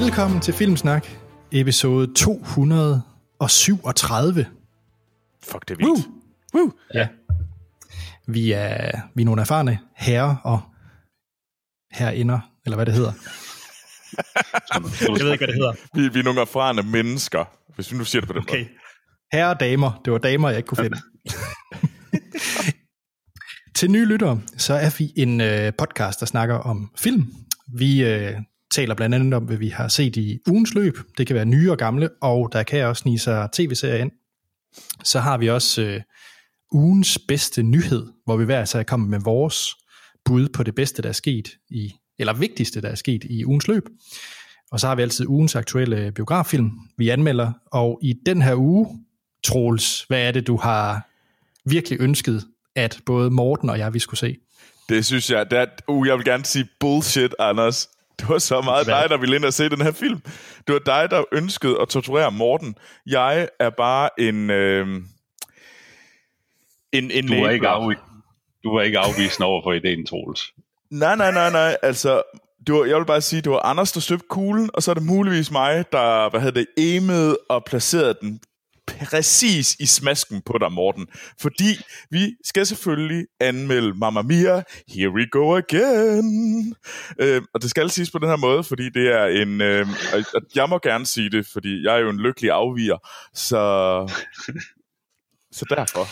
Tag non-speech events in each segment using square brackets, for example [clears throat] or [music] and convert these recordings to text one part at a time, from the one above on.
Velkommen til Filmsnak, episode 237. Fuck, det er vildt. Woo! Woo! Ja. Vi er, vi er nogle erfarne herrer og herinder, eller hvad det hedder. [laughs] Jeg ved ikke, hvad det hedder. Vi, vi er nogle erfarne mennesker, hvis vi nu siger det på den Okay. måde. Herre og damer. Det var damer, jeg ikke kunne finde. Til nye lyttere, så er vi en øh, podcast, der snakker om film. Vi øh, taler blandt andet om, hvad vi har set i ugens løb. Det kan være nye og gamle, og der kan også snige sig tv-serier ind. Så har vi også øh, ugens bedste nyhed, hvor vi hver især kommer med vores bud på det bedste, der er sket i, eller vigtigste, der er sket i ugens løb. Og så har vi altid ugens aktuelle biograffilm, vi anmelder. Og i den her uge, Troels, hvad er det, du har virkelig ønsket, at både Morten og jeg, vi skulle se? Det synes jeg, det er, uh, jeg vil gerne sige bullshit, Anders. [laughs] Det var så meget dig, der ville ind og se den her film. Det var dig, der ønskede at torturere Morten. Jeg er bare en... Øh, en, en Du var, ikke afvi- du var ikke afvisende over for ideen, Troels. Nej, nej, nej, nej. Altså, det var, jeg vil bare sige, det var Anders, der støbte kuglen, og så er det muligvis mig, der hvad hedder det, emede og placerede den præcis i smasken på dig, Morten. Fordi vi skal selvfølgelig anmelde Mamma Mia, Here We Go Again. Øh, og det skal siges på den her måde, fordi det er en... Øh, jeg må gerne sige det, fordi jeg er jo en lykkelig afviger. Så, så derfor.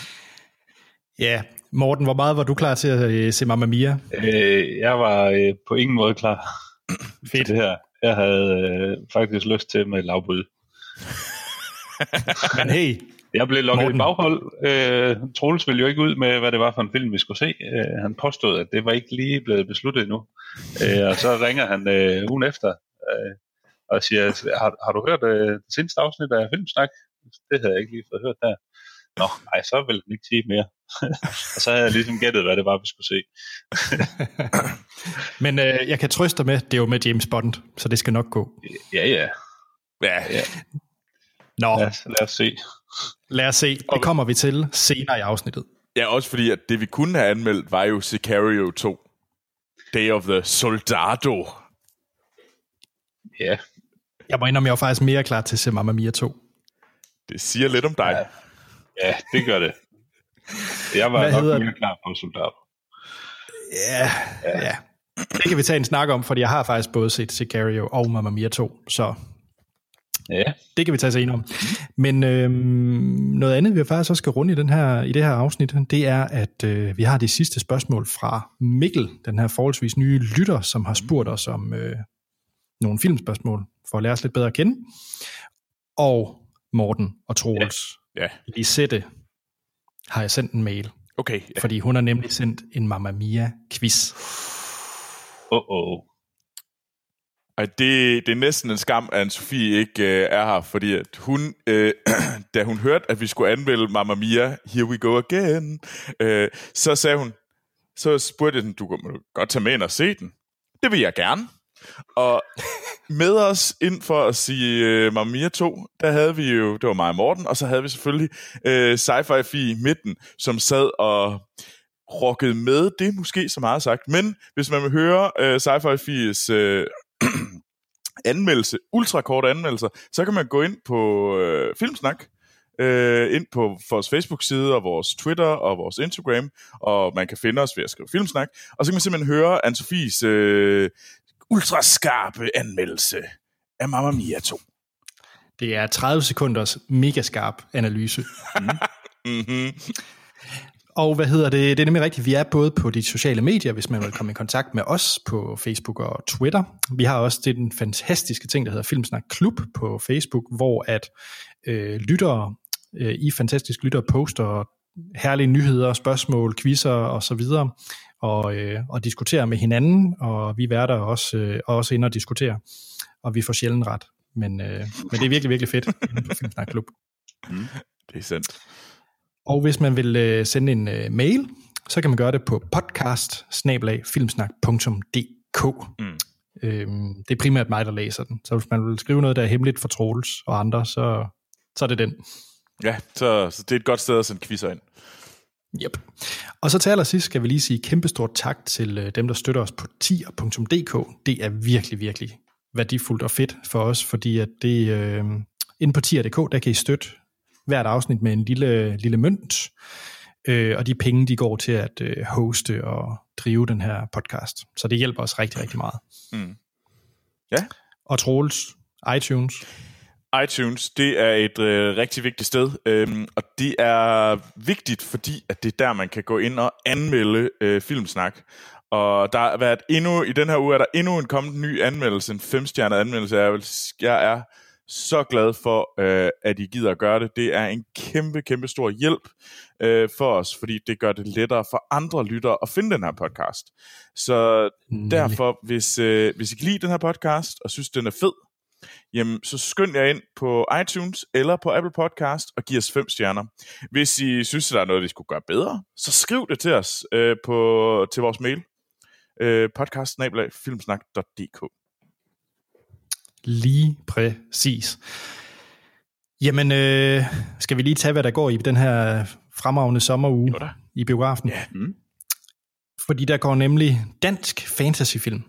Ja, Morten, hvor meget var du klar til at øh, se Mamma Mia? Øh, jeg var øh, på ingen måde klar Fedt. til det her. Jeg havde øh, faktisk lyst til med lavbud. [laughs] Men hey, Jeg blev lukket Morten. i baghold. Øh, Troels ville jo ikke ud med, hvad det var for en film, vi skulle se. Øh, han påstod, at det var ikke lige blevet besluttet endnu. Øh, og så ringer han øh, ugen efter øh, og siger, har, har du hørt øh, det seneste afsnit af Filmsnak? Det havde jeg ikke lige fået hørt der. Nå, nej, så vil han ikke sige mere. [laughs] og så havde jeg ligesom gættet, hvad det var, vi skulle se. [laughs] men øh, jeg kan trøste dig med, det er jo med James Bond, så det skal nok gå. Ja, ja. Ja, ja. Nå, Lad os, lad os se. lad os se. Det kommer vi til senere i afsnittet. Ja, også fordi, at det vi kunne have anmeldt, var jo Sicario 2. Day of the Soldado. Ja, Jeg må indrømme, jeg var faktisk mere klar til at se Mamma Mia 2. Det siger lidt om dig. Ja. ja, det gør det. Jeg var Hvad nok mere klar på soldat. Ja, ja, ja. Det kan vi tage en snak om, fordi jeg har faktisk både set Sicario og Mamma Mia 2, så Ja, det kan vi tage senere om. Men øhm, noget andet, vi faktisk også skal runde i, den her, i det her afsnit, det er, at øh, vi har de sidste spørgsmål fra Mikkel, den her forholdsvis nye lytter, som har spurgt os om øh, nogle filmspørgsmål, for at lære os lidt bedre at kende. Og Morten og Troels, Ja, Lisette, har jeg sendt en mail, okay. Ja. fordi hun har nemlig sendt en Mamma Mia-quiz. åh, oh, oh. Ej, det, det er næsten en skam, at Sofie ikke øh, er her, fordi at hun, øh, [clears throat] da hun hørte, at vi skulle anmelde Mamma Mia, Here We Go Again, øh, så sagde hun, så spurgte den, du kan godt tage med ind og se den. Det vil jeg gerne. Og med os ind for at sige øh, Mamma Mia 2, der havde vi jo, det var mig og Morten, og så havde vi selvfølgelig øh, Sci-Fi Fi i midten, som sad og rockede med, det er måske så meget sagt, men hvis man vil høre øh, Sci-Fi Fi's øh, [clears throat] anmeldelse, ultrakort anmeldelser, så kan man gå ind på øh, Filmsnak, øh, ind på vores Facebook-side og vores Twitter og vores Instagram, og man kan finde os ved at skrive Filmsnak, og så kan man simpelthen høre Anne-Sophies øh, ultraskarpe anmeldelse af Mamma Mia 2. Det er 30 sekunders mega skarp analyse. [laughs] Mm-hmm. Og hvad hedder det? Det er nemlig rigtigt. Vi er både på de sociale medier, hvis man vil komme i kontakt med os på Facebook og Twitter. Vi har også det den fantastiske ting, der hedder Filmsnak Klub på Facebook, hvor at øh, lyttere øh, i fantastisk lyttere poster herlige nyheder, spørgsmål, quizzer og så videre, og, øh, og diskuterer med hinanden, og vi værter også, øh, også inde og diskuterer, og vi får sjældent ret. Men, øh, men det er virkelig, virkelig fedt på Filmsnak Klub. Mm. Det er sandt. Og hvis man vil øh, sende en øh, mail, så kan man gøre det på podcast Mm. Øhm, det er primært mig, der læser den. Så hvis man vil skrive noget, der er hemmeligt for Troels og andre, så, så er det den. Ja, så, så det er et godt sted at sende quizzer ind. Yep. Og så til allersidst skal vi lige sige kæmpestort tak til øh, dem, der støtter os på tier.dk. Det er virkelig, virkelig værdifuldt og fedt for os, fordi at det, øh, inde på tier.dk, der kan I støtte hvert afsnit med en lille, lille mønt, øh, og de penge, de går til at øh, hoste og drive den her podcast. Så det hjælper os rigtig, rigtig meget. Mm. Ja. Og Troels, iTunes. iTunes, det er et øh, rigtig vigtigt sted, øhm, og det er vigtigt, fordi at det er der, man kan gå ind og anmelde øh, Filmsnak. Og der har været endnu, i den her uge er der endnu en kommet ny anmeldelse, en femstjernet anmeldelse. Jeg, vil, jeg er så glad for, øh, at I gider at gøre det. Det er en kæmpe, kæmpe stor hjælp øh, for os, fordi det gør det lettere for andre lyttere at finde den her podcast. Så mm. derfor, hvis, øh, hvis I kan lide den her podcast og synes, den er fed, jamen så skynd jer ind på iTunes eller på Apple Podcast og giv os fem stjerner. Hvis I synes, der er noget, vi skulle gøre bedre, så skriv det til os øh, på, til vores mail, øh, podcast-filmsnak.dk. Lige præcis. Jamen, øh, skal vi lige tage, hvad der går i den her fremragende sommeruge Jo da. i biografen? Ja. Mm. Fordi der går nemlig dansk fantasyfilm.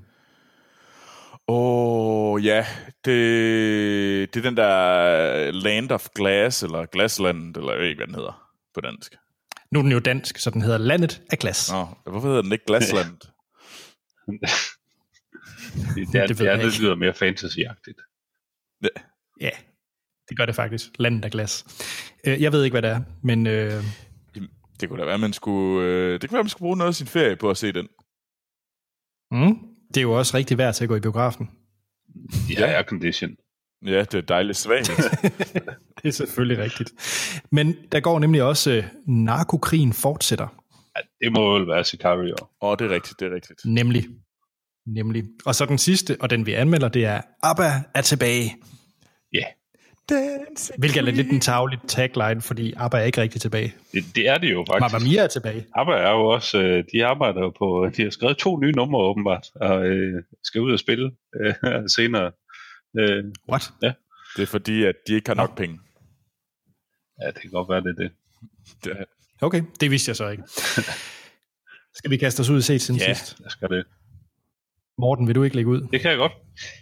Åh, oh, ja. Det, det er den der Land of Glass, eller Glassland, eller jeg ved ikke, hvad den hedder på dansk. Nu er den jo dansk, så den hedder Landet af Glas. Nå, hvorfor hedder den ikke Glassland? [laughs] Det, det, er, Det det, er, jeg det lyder mere fantasyagtigt. Ja, det gør det faktisk. Landet af Glas. Øh, jeg ved ikke, hvad det er, men øh, det kunne da være, man skulle, øh, det kunne være, man skulle bruge noget af sin ferie på at se den. mm, det er jo også rigtig værd til at gå i biografen. Ja, Ja. aircondition. Ja, det er dejligt svagt. [laughs] Det er selvfølgelig rigtigt. Men der går nemlig også øh, narkokrigen fortsætter. Ja, det må vel være Sicario. Åh, oh, det er rigtigt, det er rigtigt. Nemlig. Nemlig. Og så den sidste, og den vi anmelder, det er ABBA er tilbage. Ja, Hvilket er lidt en taglig tagline, fordi ABBA er ikke rigtig tilbage. det, det er det jo faktisk. Mamma Mia er tilbage. ABBA er jo også, øh, de arbejder jo på, de har skrevet to nye numre åbenbart, og øh, skal ud og spille øh, senere. Øh, What? Det er fordi, at de ikke har nok penge. ja, det kan godt være, det er det. Det Okay, det vidste jeg så ikke. [laughs] Skal vi kaste os ud og se siden Ja. sidst? Jeg skal det. Morten, vil du ikke lægge ud? Det kan jeg godt.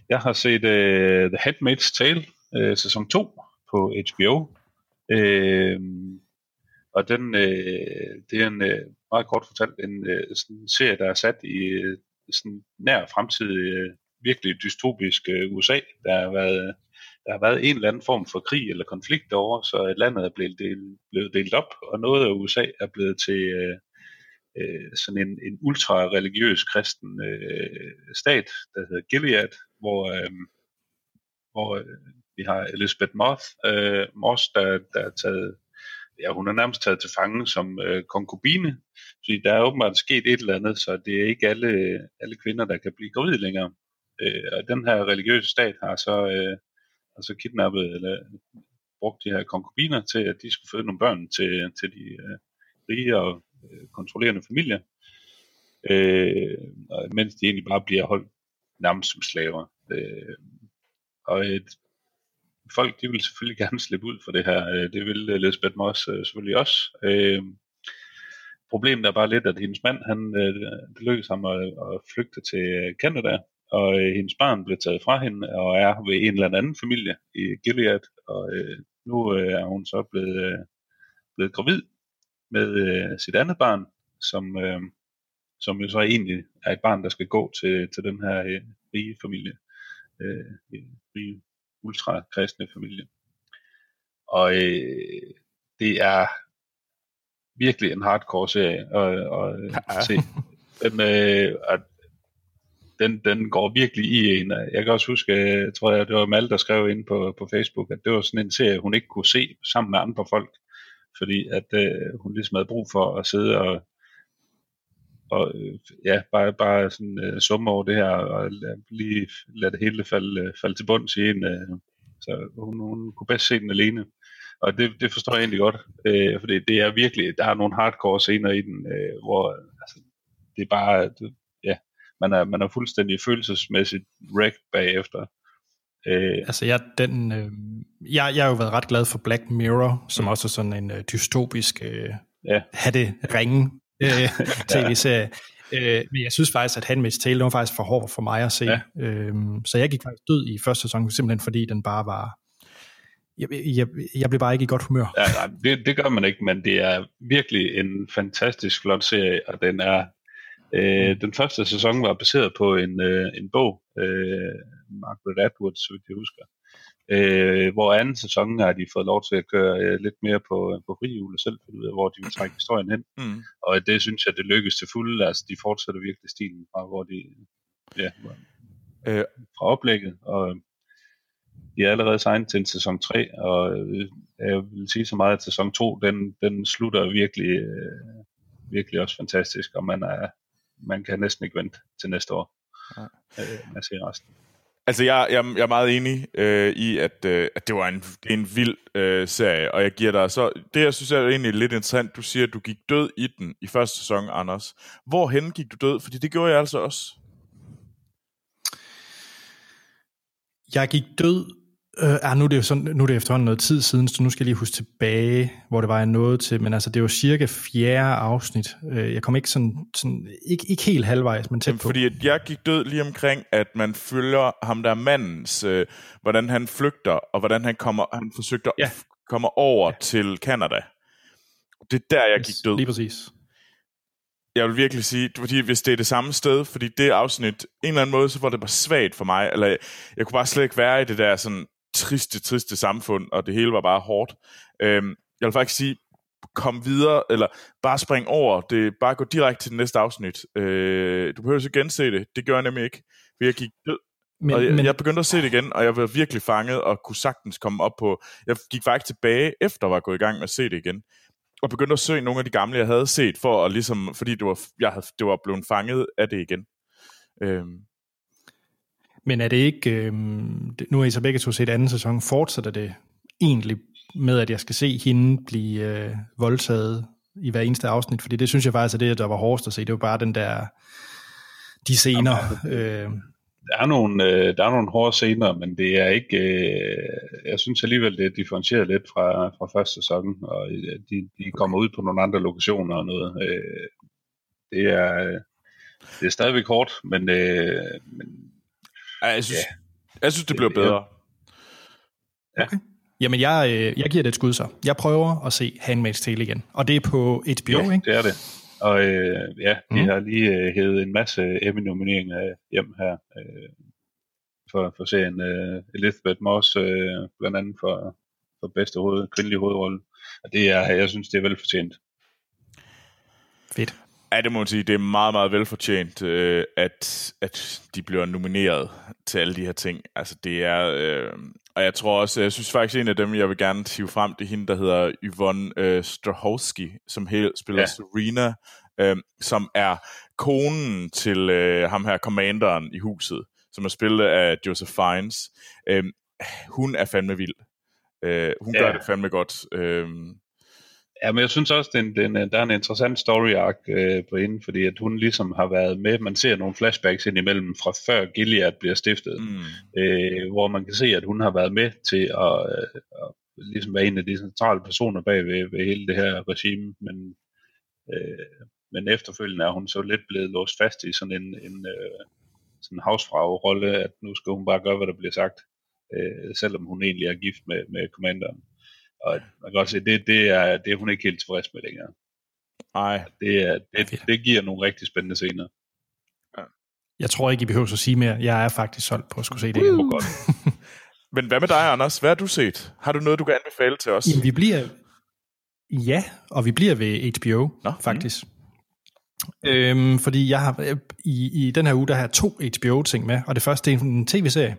Jeg har set uh, The Handmaid's Tale, uh, sæson 2 på HBO. Uh, øh, og den, uh, det er en uh, meget kort fortalt en uh, sådan en serie, der er sat i uh, sådan nær fremtid uh, virkelig dystopisk uh, USA. Der har været der har været en eller anden form for krig eller konflikt derovre, så landet er blevet delt, blevet delt op, og noget af USA er blevet til øh, øh, sådan en, en ultra-religiøs kristen øh, stat, der hedder Gilead, hvor, øh, hvor øh, vi har Elizabeth Moth, øh, Moss, der, der er taget, ja, hun er nærmest taget til fange som øh, konkubine, fordi der er åbenbart sket et eller andet, så det er ikke alle, alle kvinder, der kan blive gravide længere. Øh, og den her religiøse stat har så, øh, har så kidnappet eller brugt de her konkubiner til, at de skulle føde nogle børn til, til de øh, rige og Øh, kontrollerende familier, øh, mens de egentlig bare bliver holdt nærmest som slaver. Øh, og et, folk, de vil selvfølgelig [laughs] gerne slippe ud for det her. Øh, det vil øh, Lisbeth Moss øh, selvfølgelig også. Øh, problemet er bare lidt, at hendes mand, han, øh, det lykkedes ham at, at flygte til Canada, og øh, hendes barn blev taget fra hende, og er ved en eller anden familie i Gilead, og øh, nu øh, er hun så blevet, øh, blevet gravid med øh, sit andet barn, som, øh, som jo så egentlig er et barn, der skal gå til, til den her øh, rige familie, øh, rige ultrakristne familie. Og øh, det er virkelig en hardcore serie at, at, at se. Den, øh, at den, den går virkelig i en. Jeg kan også huske, jeg tror jeg, det var Mal, der skrev ind på, på Facebook, at det var sådan en serie, hun ikke kunne se sammen med andre folk, fordi at øh, hun ligesom havde brug for at sidde og, og øh, ja, bare, bare sådan øh, summe over det her, og øh, lige lade det hele falde, øh, falde til bunds i en. Øh, så hun, hun kunne bedst se den alene. Og det, det forstår jeg egentlig godt, øh, fordi det er virkelig, der er nogle hardcore scener i den, øh, hvor altså, det er bare, det, ja, man er, man er fuldstændig følelsesmæssigt wrecked bagefter. Øh, Altså, jeg, den, øh, jeg, jeg har jo været ret glad for Black Mirror, som mm. også er sådan en øh, dystopisk øh, Ja. hatte ringe øh, [laughs] tv-serie. Øh, men jeg synes faktisk, at Handmaid's Tale var faktisk for hård for mig at se. Ja. Øhm, så jeg gik faktisk død i første sæson, simpelthen fordi den bare var... Jeg, jeg, jeg blev bare ikke i godt humør. Ja, nej, det, det gør man ikke, men det er virkelig en fantastisk flot serie, og den er... Øh, den første sæson var baseret på en, øh, en bog, øh, Margaret Atwood, så vidt jeg husker. Øh, hvor anden sæson har de fået lov til at køre øh, lidt mere på, på frihjul og selv finde ud af, hvor de vil trække historien hen. Mm. Og det synes jeg, det lykkes til fulde. Altså, de fortsætter virkelig stilen fra, hvor de, ja, øh. fra oplægget. Og de er allerede signet til en sæson 3, og øh, jeg vil sige så meget, at sæson 2, den, den slutter virkelig, øh, virkelig også fantastisk, og man, er, man kan næsten ikke vente til næste år. Ja. Øh, at se resten. Altså, jeg, jeg, jeg er meget enig øh, i, at, øh, at det var en, det er en vild øh, serie, og jeg giver dig så... Det, jeg synes er egentlig lidt interessant, du siger, at du gik død i den i første sæson, Anders. Hvorhen gik du død? Fordi det gjorde jeg altså også. Jeg gik død Øh, ah, nu, er det jo sådan, nu er det efterhånden noget tid siden, så nu skal jeg lige huske tilbage, hvor det var jeg nåede til, men altså det var cirka fjerde afsnit. Øh, jeg kom ikke sådan, sådan ikke, ikke helt halvvejs, men tæt Jamen, på. Fordi at jeg gik død lige omkring, at man følger ham der mandens, øh, hvordan han flygter, og hvordan han kommer, han forsøgte ja. kommer over ja. til Canada. Det er der, jeg gik død. Lige præcis. Jeg vil virkelig sige, fordi hvis det er det samme sted, fordi det afsnit, en eller anden måde, så var det bare svagt for mig, eller jeg, jeg kunne bare slet ikke være i det der sådan, triste, triste samfund, og det hele var bare hårdt. Øhm, jeg vil faktisk sige, kom videre, eller bare spring over, det bare gå direkte til det næste afsnit. Øh, du behøver så gense det, det gør jeg nemlig ikke, for jeg gik død, men, og jeg, men... jeg begyndte at se det igen, og jeg var virkelig fanget, og kunne sagtens komme op på, jeg gik faktisk tilbage, efter jeg var gået i gang med at se det igen, og begyndte at søge nogle af de gamle, jeg havde set, for at ligesom, fordi det var, jeg havde, det var blevet fanget af det igen. Øhm, men er det ikke, øh, nu er I så begge to set anden sæson, fortsætter det egentlig med, at jeg skal se hende blive øh, voldtaget i hver eneste afsnit? Fordi det synes jeg faktisk er det, der var hårdest at se. Det var bare den der, de scener. øh, der er nogle, øh, der er nogle hårde scener, men det er ikke, øh, jeg synes alligevel, det er differentieret lidt fra, fra første sæson, og øh, de, de kommer ud på nogle andre lokationer og noget. Øh, det er, det er stadigvæk hårdt, men, øh, men jeg synes, ja. jeg synes det bliver bedre. Ja. Okay. Jamen, jeg, øh, jeg giver det et skud så. Jeg prøver at se Handmaid's Tale igen. Og det er på HBO, ja, ikke? det er det. Og øh, ja, de mm. har lige øh, hævet en masse Emmy-nomineringer hjem her øh, for, for serien. Øh, Elizabeth Moss, øh, blandt andet for, for bedste hoved, kvindelige hovedrolle. Og det er, jeg synes, det er velfortjent. Fedt. Ja, det må man sige. Det er meget, meget velfortjent, øh, at, at de bliver nomineret til alle de her ting. Altså, det er... Øh, og jeg tror også, jeg synes faktisk, en af dem, jeg vil gerne tive frem, det er hende, der hedder Yvonne øh, Strahovski, som helt spiller ja. Serena, øh, som er konen til øh, ham her, commanderen i huset, som er spillet af Joseph Fiennes. Øh, hun er fandme vild. Øh, hun ja. gør det fandme godt. Øh, Ja, men jeg synes også, den, den, der er en interessant story arc øh, på hende, fordi at hun ligesom har været med, man ser nogle flashbacks ind imellem fra før Gilead bliver stiftet, mm. øh, hvor man kan se, at hun har været med til at, øh, at ligesom være en af de centrale personer bag ved, ved hele det her regime, men, øh, men efterfølgende er hun så lidt blevet låst fast i sådan en, en øh, sådan havsfrag-rolle, at nu skal hun bare gøre, hvad der bliver sagt, øh, selvom hun egentlig er gift med, med kommanderen. Og man kan godt se, det, det, er, det er hun ikke helt tilfreds med længere. Nej. Det, er, det, det giver nogle rigtig spændende scener. Ja. Jeg tror ikke, I behøver at sige mere. Jeg er faktisk solgt på at skulle se det igen. godt. [laughs] Men hvad med dig, Anders? Hvad har du set? Har du noget, du kan anbefale til os? Jamen, vi bliver... Ja, og vi bliver ved HBO, Nå, faktisk. Mm. Øhm, fordi jeg har i, i den her uge, der har jeg to HBO-ting med, og det første er en tv-serie.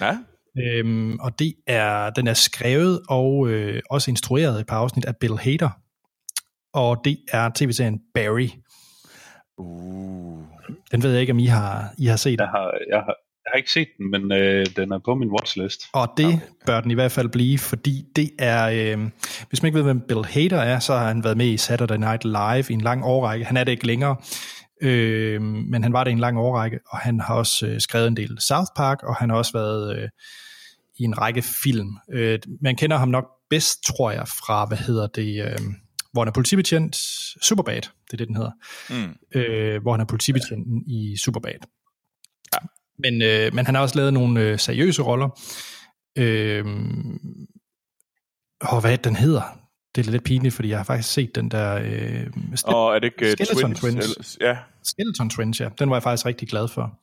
Ja. Øhm, og det er, den er skrevet og øh, også instrueret et par afsnit af Bill Hader. Og det er tv-serien Barry. Uh. Den ved jeg ikke, om I har, I har set. Jeg har, jeg har, jeg har ikke set den, men øh, den er på min watchlist. Og det okay. bør den i hvert fald blive, fordi det er, øh, hvis man ikke ved, hvem Bill Hader er, så har han været med i Saturday Night Live i en lang årrække. Han er det ikke længere, øh, men han var det i en lang årrække, og han har også øh, skrevet en del South Park, og han har også været øh, i en række film. Øh, man kender ham nok bedst, tror jeg, fra, hvad hedder det, øh, hvor han er politibetjent, Superbad, det er det, den hedder, Mm. øh, hvor han er politibetjenten i Superbad. Ja. Men, øh, men han har også lavet nogle øh, seriøse roller. Øh, og hvad den hedder? Det er lidt pinligt, fordi jeg har faktisk set den der... Øh, Ste- Og er det ikke uh, Skeleton Twins? Twins. Eller, ja. Skeleton Twins, ja. Den var jeg faktisk rigtig glad for.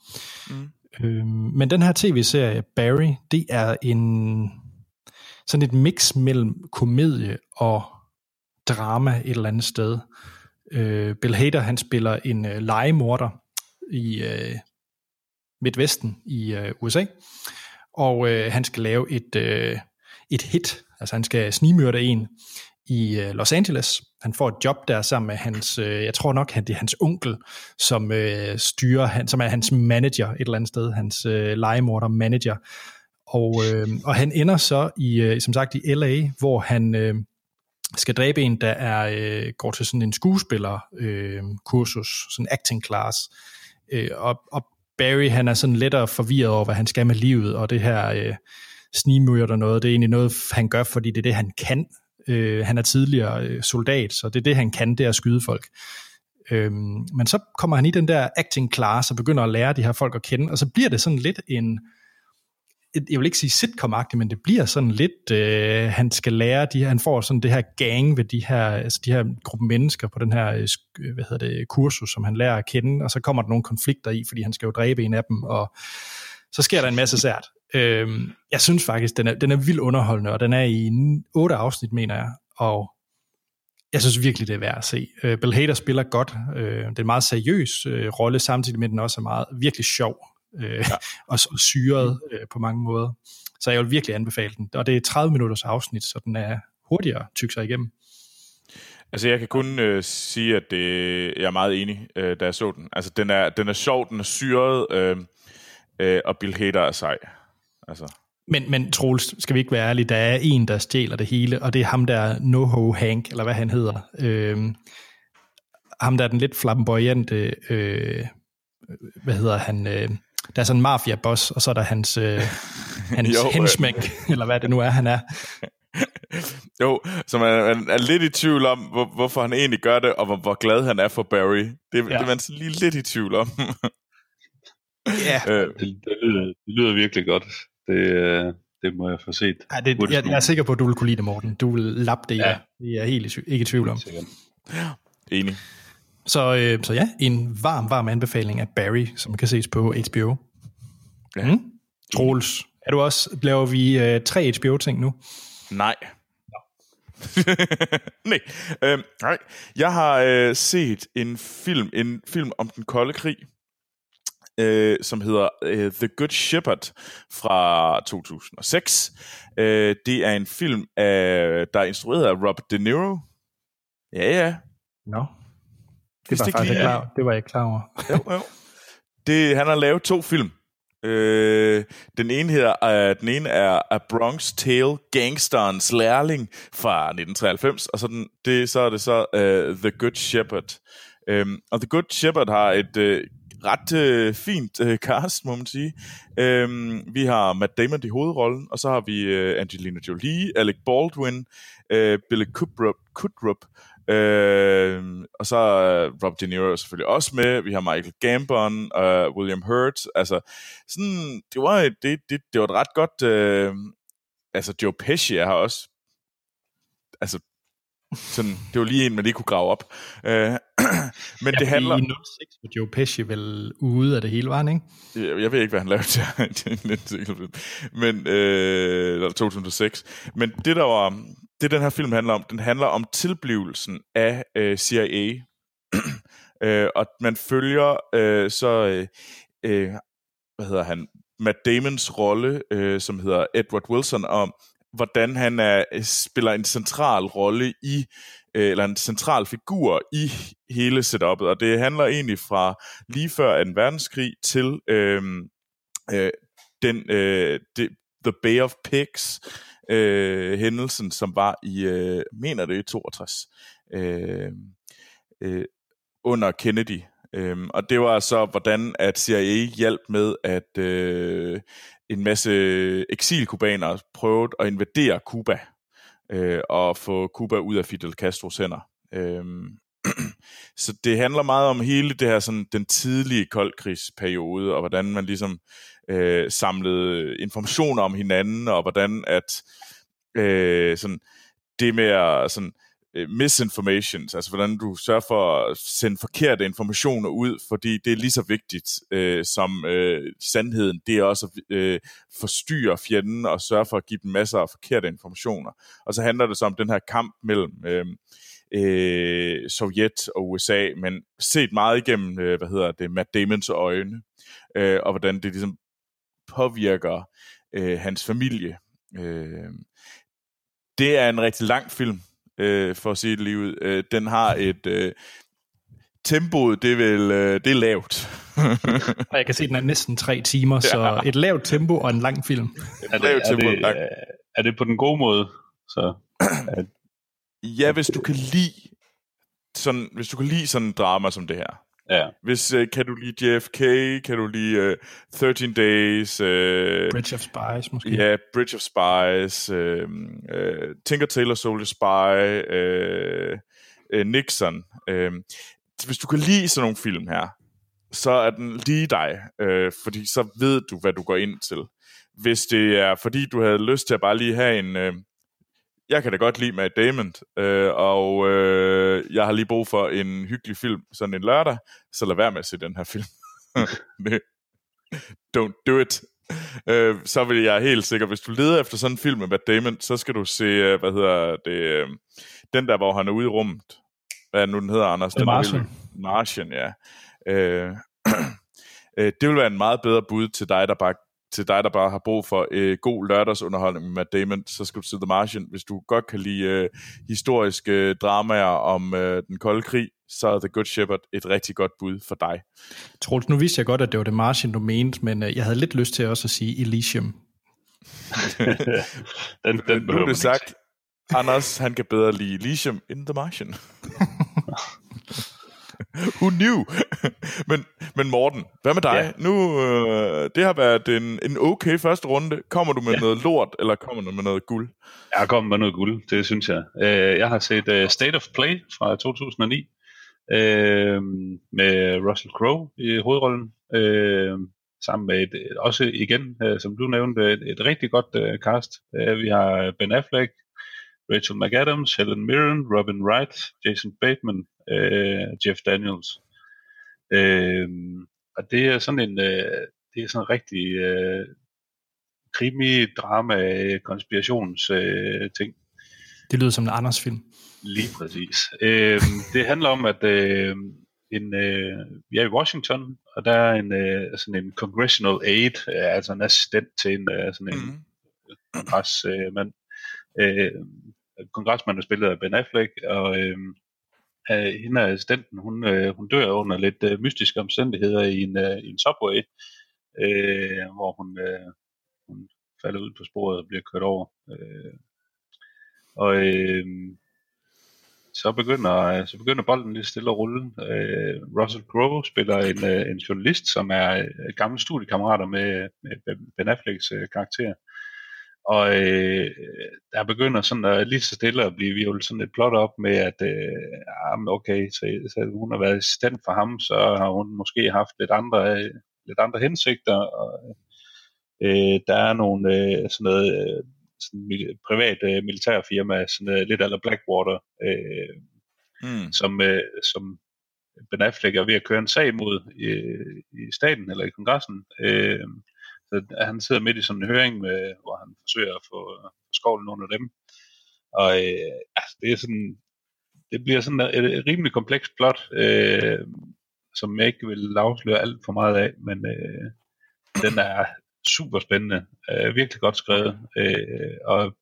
Mm. Øh, men den her tv-serie, Barry, det er en sådan et mix mellem komedie og drama et eller andet sted. Øh, Bill Hader, han spiller en øh, legemorder i øh, Midtvesten i øh, USA, og øh, han skal lave et, øh, et hit, altså han skal snigmyrde en i øh, Los Angeles. Han får et job der sammen med hans, øh, jeg tror nok, han, det er hans onkel, som øh, styrer, han, som er hans manager et eller andet sted, hans øh, legemorder manager. Og, øh, og han ender så i, øh, som sagt, i LA, hvor han øh, skal dræbe en, der er, øh, går til sådan en skuespiller øh, kursus, sådan acting class. Øh, og, og Barry, han er sådan lettere forvirret over, hvad han skal med livet, og det her øh, snigmyrder og noget, det er egentlig noget, han gør, fordi det er det, han kan. Øh, han er tidligere øh, soldat, så det er det, han kan, det er at skyde folk. Øhm, men så kommer han i den der acting class og begynder at lære de her folk at kende, og så bliver det sådan lidt en, et, jeg vil ikke sige sitcom men det bliver sådan lidt, øh, han skal lære, de her, han får sådan det her gang ved de her, altså de her gruppe mennesker på den her, øh, øh, hvad hedder det, kursus, som han lærer at kende, og så kommer der nogle konflikter i, fordi han skal jo dræbe en af dem, og så sker der en masse sært. Øhm, jeg synes faktisk, den er, den er vildt underholdende, og den er i otte afsnit, mener jeg, og jeg synes virkelig, det er værd at se. Øh, Bill Hader spiller godt. Øh, det er en meget seriøs øh, rolle, samtidig med, at den også er meget virkelig sjov øh, ja. [laughs] og, og syret øh, på mange måder. Så jeg vil virkelig anbefale den. Og det er 30 minutters afsnit, så den er hurtigere tykke sig igennem. Altså, jeg kan kun øh, sige, at det, jeg er meget enig, øh, da jeg så den. Altså, den er, den er sjov, den er syret, øh, øh, og Bill Hader er sej. Altså. Men, men Troels, skal vi ikke være ærlige, der er en, der stjæler det hele, og det er ham der, Noho Hank, eller hvad han hedder. Øh, ham der er den lidt flamboyante, øh, hvad hedder han, øh, der er sådan en mafia-boss, og så er der hans, øh, [laughs] hans Jo, øh. henchman, eller hvad det nu er, han er. [laughs] Jo, så man, man er lidt i tvivl om, hvor, hvorfor han egentlig gør det, og hvor, hvor glad han er for Barry. Det, ja. det er man lige lidt i tvivl om. [laughs] Ja, øh, Det, det, lyder, det lyder virkelig godt. Det, øh, det må jeg få set. ja det, jeg, jeg er sikker på, at du vil kunne lide det, Morten. Du vil lappe det Ja. ja. Det er jeg helt ikke i tvivl om. Sikkert. enig. Så, øh, så ja, en varm, varm anbefaling af Barry, som kan ses på HBO. Ja. Mm. Troels, er du også, laver vi øh, tre HBO-ting nu? Nej. [laughs] nej. Øhm, nej. Jeg har øh, set en film, en film om den kolde krig, øh, som hedder øh, The Good Shepherd fra 2006. Øh, det er en film, af, der er instrueret af Robert De Niro. Ja, ja. Nå. Det Vidste var, ikke faktisk lige- klar, det var jeg ikke klar over. Jo, jo. Det, han har lavet to film. Øh, den ene hedder, uh, den ene er A Bronx Tale, Gangsterens Lærling fra 1993, og så, den, det, så er det så uh, The Good Shepherd. Um, og The Good Shepherd har et uh, ret øh, fint øh, cast, må man sige. Øhm, vi har Matt Damon i hovedrollen, og så har vi øh, Angelina Jolie, Alec Baldwin, øh, Billy Kudrup, Kudrup Øh, og så er Rob De Niro selvfølgelig også med. Vi har Michael Gambon og William Hurt. Altså, sådan, det var et, det, det, det var et ret godt... Øh, altså, Joe Pesci er her også. Altså, sådan, det var lige en, man lige kunne grave op. Øh, [clears throat] men det handler... I 06 var Joe Pesci vel ude af det hele, var han, ikke? Jeg, jeg ved ikke, hvad han lavede til, [laughs] til. Men, øh, eller 2006. Men det, der var, det, den her film handler om, den handler om tilblivelsen af øh, CIA. [clears throat] øh, og man følger øh, så, øh, øh, hvad hedder han, Matt Damons rolle, øh, som hedder Edward Wilson, om hvordan han er, øh, spiller en central rolle i, øh, eller en central figur i hele setupet. Og det handler egentlig fra lige før 2. verdenskrig til øh, øh, den, øh, det, The Bay of Pigs, øh, hændelsen, som var i, øh, mener det, i 62, øh, øh, under Kennedy. Øhm, og det var så, hvordan at CIA hjalp med, at øh, en masse eksilkubanere prøvet at invadere Cuba øh, og få Cuba ud af Fidel Castros hænder. Øh, [clears throat] så det handler meget om hele det her sådan den tidlige koldkrigsperiode og hvordan man ligesom øh, samlede informationer om hinanden og hvordan at øh, sådan det med at sådan øh, Øh, misinformations, altså hvordan du sørger for at sende forkerte informationer ud, fordi det er lige så vigtigt øh, som øh, sandheden, det er også at øh, forstyrre fjenden og sørge for at give dem masser af forkerte informationer. Og så handler det så om den her kamp mellem øh, øh, Sovjet og USA, men set meget igennem, øh, hvad hedder det, Matt Damons øjne, øh, og hvordan det ligesom påvirker øh, hans familie. Øh, det er en rigtig lang film, øh, for at sige det lige ud. Øh, den har et... Øh, tempoet, det er vel øh, det er lavt. [laughs] og jeg kan se, at den er næsten tre timer, så ja. et lavt tempo og en lang film. Er det, er, det, lang. er det på den gode måde? Så, at... [clears throat] Ja, hvis du kan lide sådan, hvis du kan lide sådan en drama som det her. Ja. Hvis, uh, kan du lide JFK, kan du lide uh, 13 Days. Uh, Bridge of Spies måske. Ja, Bridge of Spies. Uh, uh, Tinker Tailor Soldier Spy. Uh, uh, Nixon. Uh, hvis du kan lide sådan nogle film her, så er den lige dig, uh, fordi så ved du, hvad du går ind til. Hvis det er, fordi du havde lyst til at bare lige have en... Uh, jeg kan da godt lide Matt Damon, øh, og øh, jeg har lige brug for en hyggelig film sådan en lørdag, så lad være med at se den her film. [laughs] Don't do it. Øh, så vil jeg helt sikkert, hvis du leder efter sådan en film med Matt Damon, så skal du se, øh, hvad hedder det, øh, den der, hvor han er ude i rummet. Hvad er nu, den hedder, Anders? The Martian. Martian, ja. Øh, [clears throat] øh, det vil være en meget bedre bud til dig, der bare til dig, der bare har brug for øh, god lørdagsunderholdning med Matt Damon, så skal du se The Martian. Hvis du godt kan lide øh, historiske øh, dramaer om øh, den kolde krig, så er The Good Shepherd et rigtig godt bud for dig. Troels, nu vidste jeg godt, at det var The Martian, du mente, men øh, jeg havde lidt lyst til også at sige Elysium. [laughs] den, den nu er det sagt, Anders, han kan bedre lide Elysium end The Martian. [laughs] [laughs] Who knew? [laughs] men, men Morten, hvad med dig? Ja. Nu, øh, det har været en, en okay første runde. Kommer du med ja. noget lort, eller kommer du med noget guld? Jeg kommer med noget guld, det synes jeg. Øh, jeg har set uh, State of Play fra 2009, øh, med Russell Crowe i hovedrollen. Øh, sammen med et, også igen, øh, som du nævnte, et, et rigtig godt øh, cast. Øh, vi har Ben Affleck, Rachel McAdams, Helen Mirren, Robin Wright, Jason Bateman, øh, Jeff Daniels. Øh, og det er sådan en, øh, det er sådan en rigtig øh, krimi, drama, konspirations øh, ting. Det lyder som en Anders film. Lige præcis. Øh, det handler om, at øh, en, øh, vi er i Washington, og der er en, øh, sådan en congressional aide, øh, altså en assistent til en, øh, sådan en mm. kongresmand. Øh, kongresmanden er spillet af Ben Affleck, og øh, af hende af assistenten, hun, øh, hun dør under lidt øh, mystiske omstændigheder i en, øh, i en subway, øh, hvor hun, øh, hun falder ud på sporet og bliver kørt over. Øh, og øh, så begynder, så begynder bolden lidt stille at rulle. Øh, Russell Crowe spiller en, øh, en journalist, som er øh, gamle studiekammerater med, med Ben Afflecks øh, karakter. Og øh, der begynder sådan at lige så stille at blive virvlet sådan et plot op med, at øh, okay, så, så hun har været assistent for ham, så har hun måske haft lidt andre, lidt andre hensigter, og øh, der er nogle øh, sådan noget øh, sådan privat øh, militærfirma, sådan øh, lidt eller Blackwater, øh, mm. som, øh, som Ben Affleck er ved at køre en sag mod i, i staten eller i kongressen, øh, så han sidder midt i sådan en høring, med, hvor han forsøger at få øh, skovlen under dem. Og øh, altså, det er sådan, det bliver sådan et, et rimelig komplekst plot, øh, som jeg ikke vil afsløre alt for meget af, men øh, den er super spændende, øh, virkelig godt skrevet, øh, og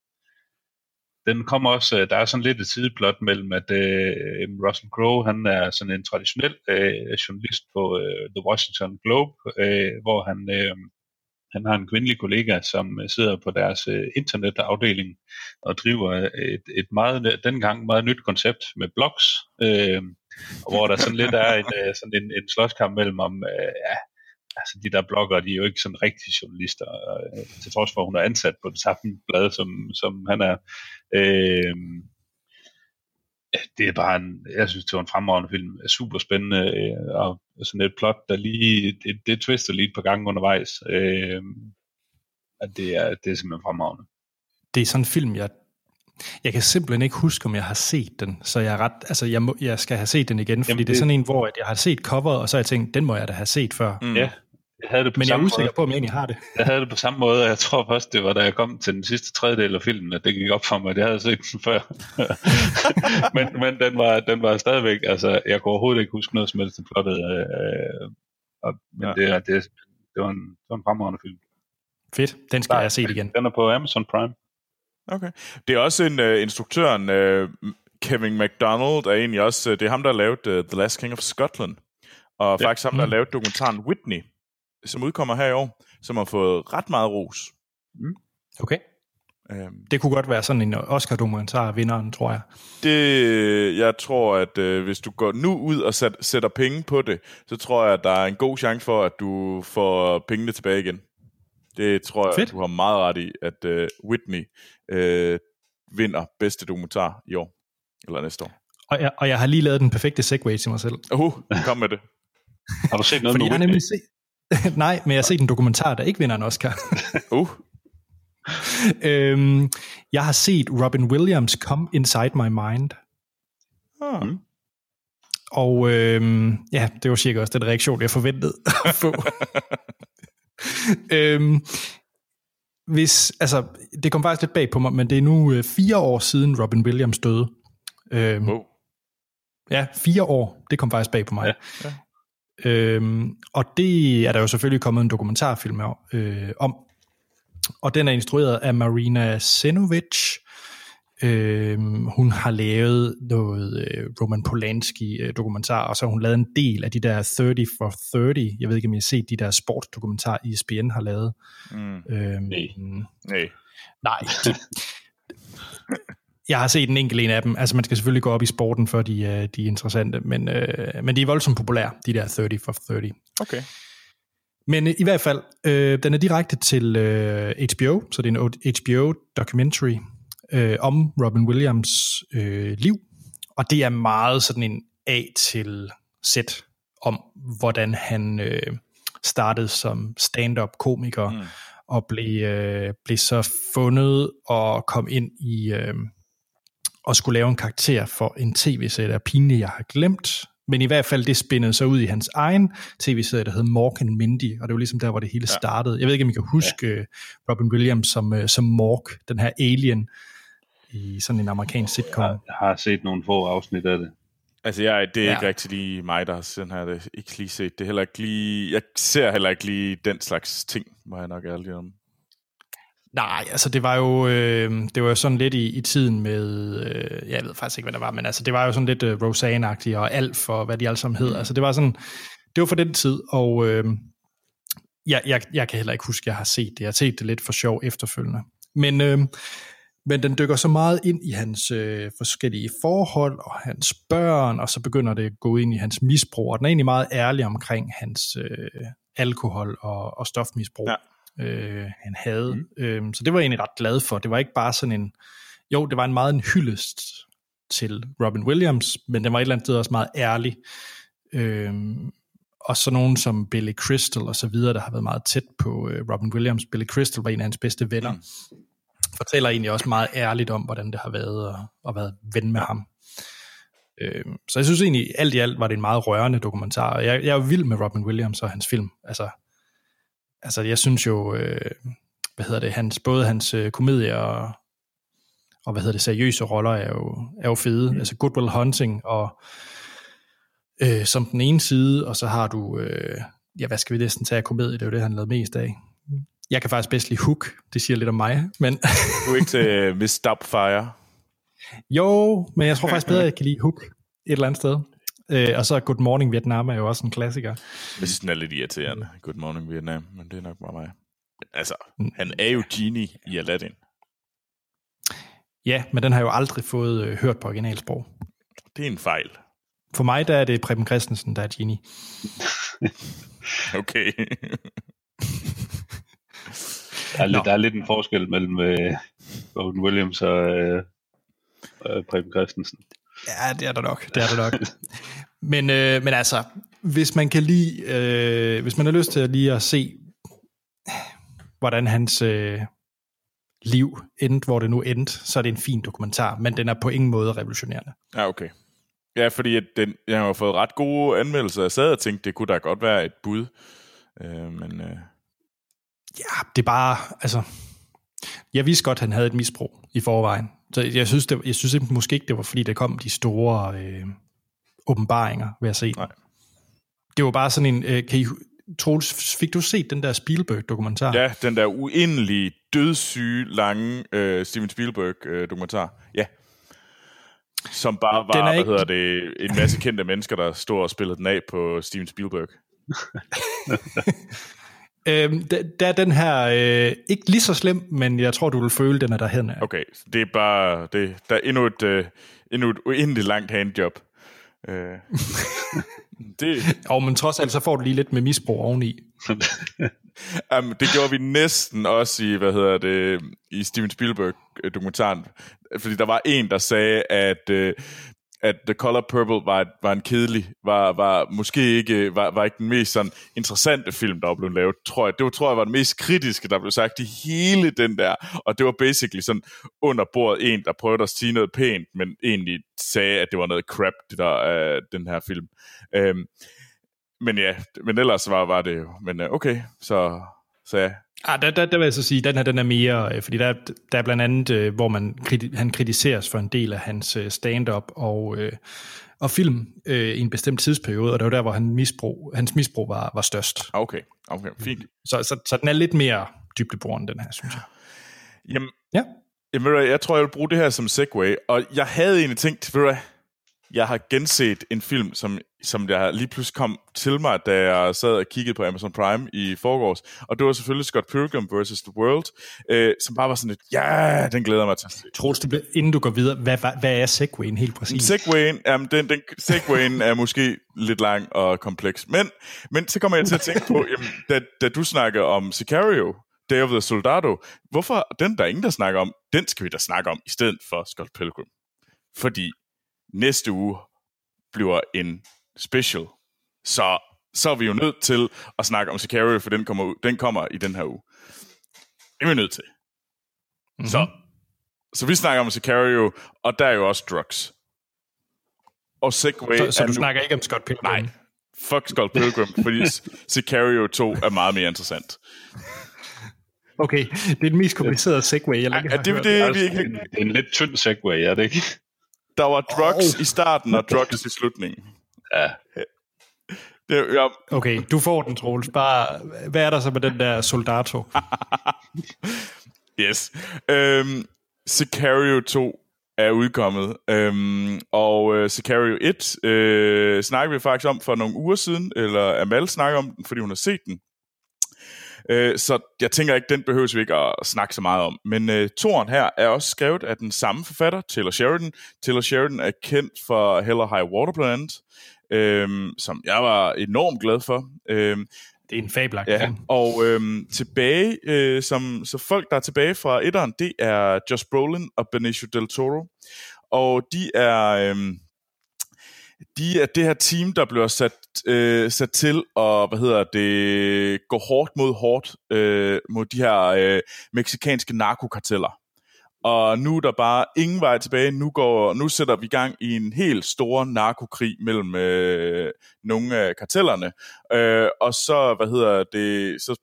den kommer også, øh, der er sådan lidt et sideplot mellem, at øh, Russell Crowe, han er sådan en traditionel øh, journalist på øh, The Washington Globe, øh, hvor han øh, han har en kvindelig kollega, som øh, sidder på deres øh, internetafdeling og driver øh, et, et meget, dengang meget nyt koncept med blogs, øh, hvor der sådan lidt er en, øh, sådan en, en slåskamp mellem om, øh, ja, altså de der blogger, de er jo ikke sådan rigtige journalister, øh, til trods for, at hun er ansat på det samme blad, som, som han er. Øh, det er bare en, jeg synes, det var en fremragende film. Super spændende, øh, og sådan et plot, der lige, det, det twister lige et par gange undervejs. Øh, at det er, det er simpelthen fremragende. Det er sådan en film, jeg jeg kan simpelthen ikke huske, om jeg har set den, så jeg er ret, altså jeg, må, jeg skal have set den igen, fordi Jamen det, det er sådan en, hvor jeg har set coveret, og så har jeg tænkt, den må jeg da have set før. Mm. Ja, jeg havde det på Men jeg er usikker måde. på, om jeg egentlig har det. Jeg havde det på samme måde, og jeg tror først, det var, da jeg kom til den sidste tredjedel af filmen, at det gik op for mig, at jeg havde set den før. [laughs] men men den, var, den var stadigvæk, altså, jeg kunne overhovedet ikke huske noget som helst til plottet, øh, og, men ja. det, er, det, det, var en, det var en fremragende film. Fedt, den skal Nej, jeg se igen. Den er på Amazon Prime. Okay. Det er også en uh, instruktøren, uh, Kevin MacDonald, er egentlig også, uh, det er ham, der har lavet uh, The Last King of Scotland, og ja. faktisk ham, der har lavet dokumentaren Whitney, som udkommer her i år, som har fået ret meget ros. Mm. Okay. Um, det kunne godt være sådan en Oscar-dokumentar vinderen, tror jeg. Det, jeg tror, at uh, hvis du går nu ud og sat, sætter penge på det, så tror jeg, at der er en god chance for, at du får pengene tilbage igen. Det tror jeg, Fedt. du har meget ret i, at uh, Whitney uh, vinder bedste dokumentar i år, eller næste år. Og jeg, og jeg har lige lavet den perfekte segue til mig selv. Uh, kom med det. har du set noget Fordi med jeg har nemlig set, [laughs] Nej, men jeg har set en dokumentar, der ikke vinder en Oscar. [laughs] uh. øhm, jeg har set Robin Williams Come Inside My Mind. Ah. Mm. Og øhm, ja, det var cirka også den reaktion, jeg forventede at [laughs] få. øhm, hvis, altså, det kom faktisk lidt bag på mig, men det er nu øh, fire år siden Robin Williams døde. Øhm, oh. Ja, fire år. Det kom faktisk bag på mig. Ja, ja. Øhm, og det er der jo selvfølgelig kommet en dokumentarfilm øh, om. Og den er instrueret af Marina Senovic. Øhm, hun har lavet noget øh, Roman Polanski øh, dokumentar, og så har hun lavet en del af de der 30 for 30. Jeg ved ikke, om I har set de der sportsdokumentar, ESPN har lavet. Mm. Øhm, nej. Nej. Nej. [laughs] [laughs] Jeg har set en enkelt en af dem. Altså, man skal selvfølgelig gå op i sporten, for de, øh, de er interessante, men, øh, men de er voldsomt populære, de der 30 for 30. Okay. Men øh, i hvert fald, øh, den er direkte til øh, HBO, så det er en HBO-documentary øh, om Robin Williams øh, liv, og det er meget sådan en A til Z om, hvordan han øh, startede som stand-up komiker, mm. og blev, øh, blev så fundet og kom ind i... Øh, og skulle lave en karakter for en tv-serie, der er pinligt, jeg har glemt. Men i hvert fald, det spændede sig ud i hans egen tv-serie, der hed Mork and Mindy, og det var ligesom der, hvor det hele startede. Jeg ved ikke, om I kan huske ja. Øh, Robin Williams som, uh, som Mork, den her alien, i sådan en amerikansk sitcom. Jeg har set nogle få afsnit af det. Altså, jeg, det er ja. ikke rigtig lige mig, der har sådan her, det ikke lige set. Det er heller ikke lige, jeg ser heller ikke lige den slags ting, må jeg nok ærlig om. Nej, altså det var jo øh, det var jo sådan lidt i, i tiden med, øh, jeg ved faktisk ikke, hvad det var, men altså det var jo sådan lidt øh, Roseanne-agtigt og Alf og hvad de alle sammen hed. Mm. Altså det var sådan, det var for den tid, og øh, jeg, jeg, jeg kan heller ikke huske, at jeg har set det. Jeg har set det lidt for sjov efterfølgende. Men, øh, men den dykker så meget ind i hans øh, forskellige forhold og hans børn, og så begynder det at gå ind i hans misbrug, og den er egentlig meget ærlig omkring hans øh, alkohol og, og stofmisbrug. Ja øh, han havde. Mm. Øhm, så det var jeg egentlig ret glad for. Det var ikke bare sådan en... Jo, det var en meget en hyldest til Robin Williams, men den var et eller andet sted også meget ærlig. Øhm, og så nogen som Billy Crystal og så videre, der har været meget tæt på øh, Robin Williams. Billy Crystal var en af hans bedste venner. Mm. Fortæller egentlig også meget ærligt om, hvordan det har været at, at være ven med ham. Øhm, så jeg synes egentlig, alt i alt var det en meget rørende dokumentar. Jeg, jeg er vild med Robin Williams og hans film. Altså, altså jeg synes jo, øh, hvad hedder det, hans, både hans øh, komedier og, og hvad hedder det, seriøse roller er jo, er jo fede. Mm. Altså Good Will Hunting og øh, som den ene side, og så har du, øh, ja hvad skal vi næsten tage af komedie, det er jo det, han lavede mest af. Jeg kan faktisk bedst lide Hook, det siger lidt om mig, men... du er ikke til Miss Doubtfire? Jo, men jeg tror faktisk bedre, at jeg kan lide Hook et eller andet sted. Øh, og så Good Morning Vietnam er jo også en klassiker. Jeg synes, den er lidt irriterende, Good Morning Vietnam, men det er nok bare mig. Altså, mm. han er jo genie i Aladdin. Ja, men den har jo aldrig fået øh, hørt på originalsprog. Det er en fejl. For mig, der er det Preben Christensen, der er genie. [laughs] okay. der, er lidt, der er lidt en forskel mellem øh, Robin Williams og øh, øh, Preben Christensen. Ja, det er der nok. Det er der nok. [laughs] men, øh, men altså, hvis man kan lide, øh, hvis man har lyst til at lige at se, hvordan hans øh, liv endte, hvor det nu endte, så er det en fin dokumentar, men den er på ingen måde revolutionerende. Ja, okay. Ja, fordi at den, jeg har fået ret gode anmeldelser. Jeg sad og tænkte, det kunne da godt være et bud. Øh, men... Øh... Ja, det er bare, altså... Jeg vidste godt, at han havde et misbrug i forvejen. Så jeg synes, det, jeg synes måske ikke, det var fordi, der kom de store øh, åbenbaringer ved at se Nej. Det var bare sådan en... Øh, kan I, Troels, fik du set den der Spielberg-dokumentar? Ja, den der uendelige, dødssyge, lange øh, Steven Spielberg-dokumentar. Øh, ja. Som bare var, hvad ikke... hedder det, en masse kendte mennesker, der stod og spillede den af på Steven Spielberg. [laughs] øhm, der, der er den her øh, ikke lige så slem, men jeg tror, du vil føle, den er derhen af. Okay, det er bare, det, der er endnu et, øh, endnu et uendeligt langt handjob. Øh. [laughs] det... Og men trods alt, så får du lige lidt med misbrug oveni. [laughs] um, det gjorde vi næsten også i, hvad hedder det, i Steven Spielberg-dokumentaren. Fordi der var en, der sagde, at øh, at The Color Purple var, var en kedelig, var, var måske ikke, var, var ikke den mest sådan interessante film, der blev lavet, tror jeg. Det var, tror jeg var den mest kritiske, der blev sagt i hele den der, og det var basically sådan under bordet en, der prøvede at sige noget pænt, men egentlig sagde, at det var noget crap, det der, uh, den her film. Um, men ja, men ellers var, var det jo, men uh, okay, så, så ja, Ah, der, der, der vil jeg så sige, at den her den er mere, øh, fordi der, der er blandt andet, øh, hvor man han kritiseres for en del af hans øh, stand-up og, og film øh, i en bestemt tidsperiode, og det var der, hvor han misbrug, hans misbrug var, var størst. Okay, okay, fint. Så, så, så den er lidt mere dybdeborende, den her, synes jeg. Jamen, ja. jamen, jeg tror, jeg vil bruge det her som segue, og jeg havde egentlig tænkt, ved du jeg har genset en film, som, som jeg lige pludselig kom til mig, da jeg sad og kiggede på Amazon Prime i forgårs, og det var selvfølgelig Scott Pilgrim vs. The World, øh, som bare var sådan et, ja, den glæder mig til at se. Troels, det bliver, inden du går videre, hvad, hvad, hvad er Segwayen helt præcis? Segwayen, jamen, den, den, Segwayen er måske lidt lang og kompleks, men, men så kommer jeg til at tænke på, jamen, da, da du snakker om Sicario, Day of the Soldado, hvorfor den der er ingen, der snakker om, den skal vi da snakke om, i stedet for Scott Pilgrim. Fordi næste uge bliver en special. Så, så er vi jo nødt til at snakke om Sicario, for den kommer, den kommer i den her uge. Det er vi nødt til. Mm-hmm. Så, så vi snakker om Sicario, og der er jo også drugs. Og Segway Så, så du nu... snakker ikke om Scott Pilgrim? Nej, fuck Scott Pilgrim, fordi [laughs] Sicario 2 er meget mere interessant. Okay, det er den mest komplicerede segway, jeg længe har det, det, det, det, det, det, er en lidt tynd segway, er det ikke? Der var drugs oh. i starten og drugs i slutningen. Ja. Det, ja. Okay, du får den, Troels. Bare, hvad er der så med den der soldato? [laughs] yes. Øhm, Sicario 2 er udkommet, øhm, og uh, Sicario 1 øh, snakker vi faktisk om for nogle uger siden, eller Amal snakker om den, fordi hun har set den. Øh, så jeg tænker ikke, den behøver vi ikke at snakke så meget om. Men øh, toren her er også skrevet af den samme forfatter, Taylor Sheridan. Taylor Sheridan er kendt for Hell or High Water blandt andet, øh, som jeg var enormt glad for. Øh, det er en fabelagt ja, Og øhm, tilbage, øh, som, så folk, der er tilbage fra etteren, det er Josh Brolin og Benicio Del Toro. Og de er, øhm, de er det her team, der bliver sat, øh, sat til at hvad hedder det, gå hårdt mod hårdt øh, mod de her øh, meksikanske narkokarteller. Og nu er der bare ingen vej tilbage. Nu, går, nu sætter vi i gang i en helt stor narkokrig mellem øh, nogle af kartellerne. Øh, og så, hvad hedder det, så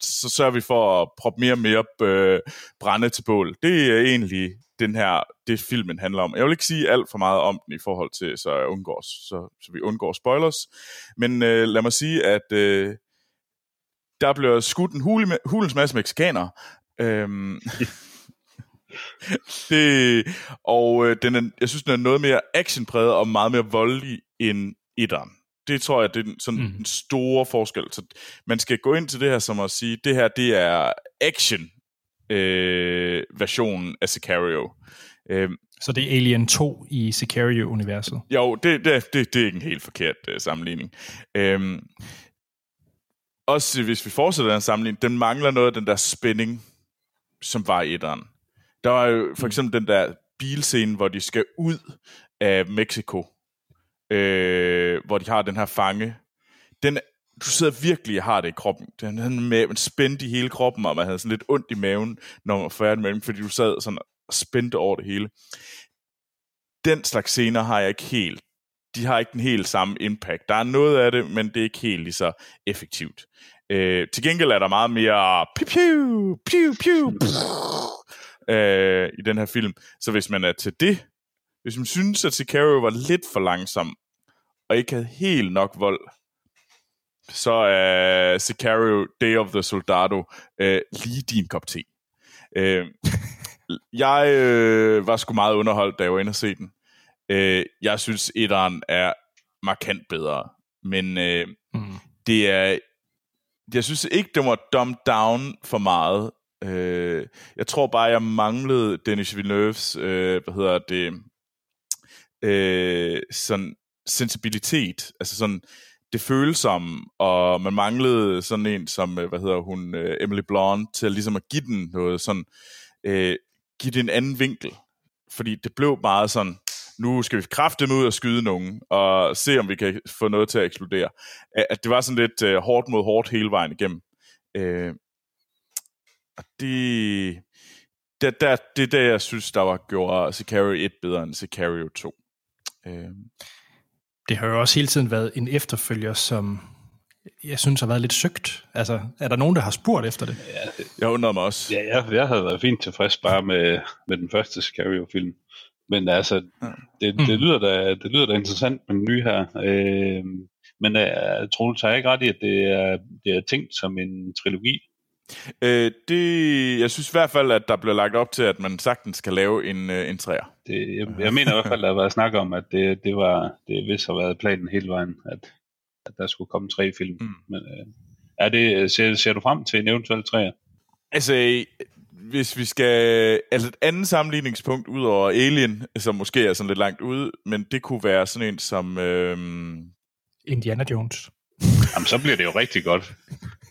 så sørger vi for at proppe mere og mere øh, brænde til bål. Det er egentlig den her, det filmen handler om. Jeg vil ikke sige alt for meget om den i forhold til, så, jeg undgår, så, så vi undgår spoilers. Men øh, lad mig sige, at øh, der bliver skudt en hule, hulens masse mexikanere. Øhm, [laughs] det, og øh, den er, jeg synes, den er noget mere actionpræget og meget mere voldelig end etteren. Det tror jeg, det er sådan mm. en stor forskel. Så man skal gå ind til det her som at sige, det her, det er action øh, versionen af Sicario. Øh, så det er Alien 2 i Sicario-universet? Jo, det, det, det, det er ikke en helt forkert øh, sammenligning. Øh, også hvis vi fortsætter den sammenligning, den mangler noget af den der spænding, som var i etteren. Der var jo for eksempel den der bilscene, hvor de skal ud af Mexico, øh, hvor de har den her fange. Den, du sidder virkelig og har det i kroppen. Den havde med spændt i hele kroppen, og man havde sådan lidt ondt i maven, når man var færdig med den, fordi du sad sådan og spændte over det hele. Den slags scener har jeg ikke helt. De har ikke den helt samme impact. Der er noget af det, men det er ikke helt lige så effektivt. Øh, til gengæld er der meget mere piu, piu, piu, piu, øh, i den her film. Så hvis man er til det, hvis man synes, at Sicario var lidt for langsom, og ikke havde helt nok vold, så er Sicario Day of the Soldado øh, lige din kop te. Øh, [laughs] jeg øh, var sgu meget underholdt, da jeg var inde og se den. Øh, jeg synes, etteren er markant bedre, men øh, mm. det er... Jeg synes ikke, det var dumbed down for meget. Øh, jeg tror bare, jeg manglede Denis Villeneuve's, øh, hvad hedder det, øh, sådan sensibilitet, altså sådan det følsomme, og man manglede sådan en som, øh, hvad hedder hun, øh, Emily Blunt, til ligesom at give den noget sådan, øh, give det en anden vinkel. Fordi det blev meget sådan, nu skal vi kræfte ud og skyde nogen, og se om vi kan få noget til at eksplodere. At det var sådan lidt øh, hårdt mod hårdt hele vejen igennem. Øh, og det, det, der, det er det, jeg synes, der var gjort Sicario 1 bedre end Sicario 2. Øh. Det har jo også hele tiden været en efterfølger, som jeg synes har været lidt søgt. Altså, er der nogen, der har spurgt efter det? Ja, jeg undrede mig også. Ja, jeg, jeg havde været fint tilfrieds bare med, med den første Sicario-film. Men altså, det, det, mm. lyder da, det lyder da interessant med den nye her. Øh, men uh, Troels har ikke ret i, at det er, det er tænkt som en trilogi. Øh, det, jeg synes i hvert fald, at der bliver lagt op til, at man sagtens kan lave en, øh, en træer. Det, jeg, jeg mener i hvert fald, at der har været snak om, at det, det var det vist har været planen hele vejen, at, at der skulle komme tre film. Mm. Men, øh, er det, ser, ser du frem til en eventuel træer? Altså, hvis vi skal... Altså et andet sammenligningspunkt ud over Alien, som måske er sådan lidt langt ude, men det kunne være sådan en som... Øh... Indiana Jones. Jamen, så bliver det jo rigtig godt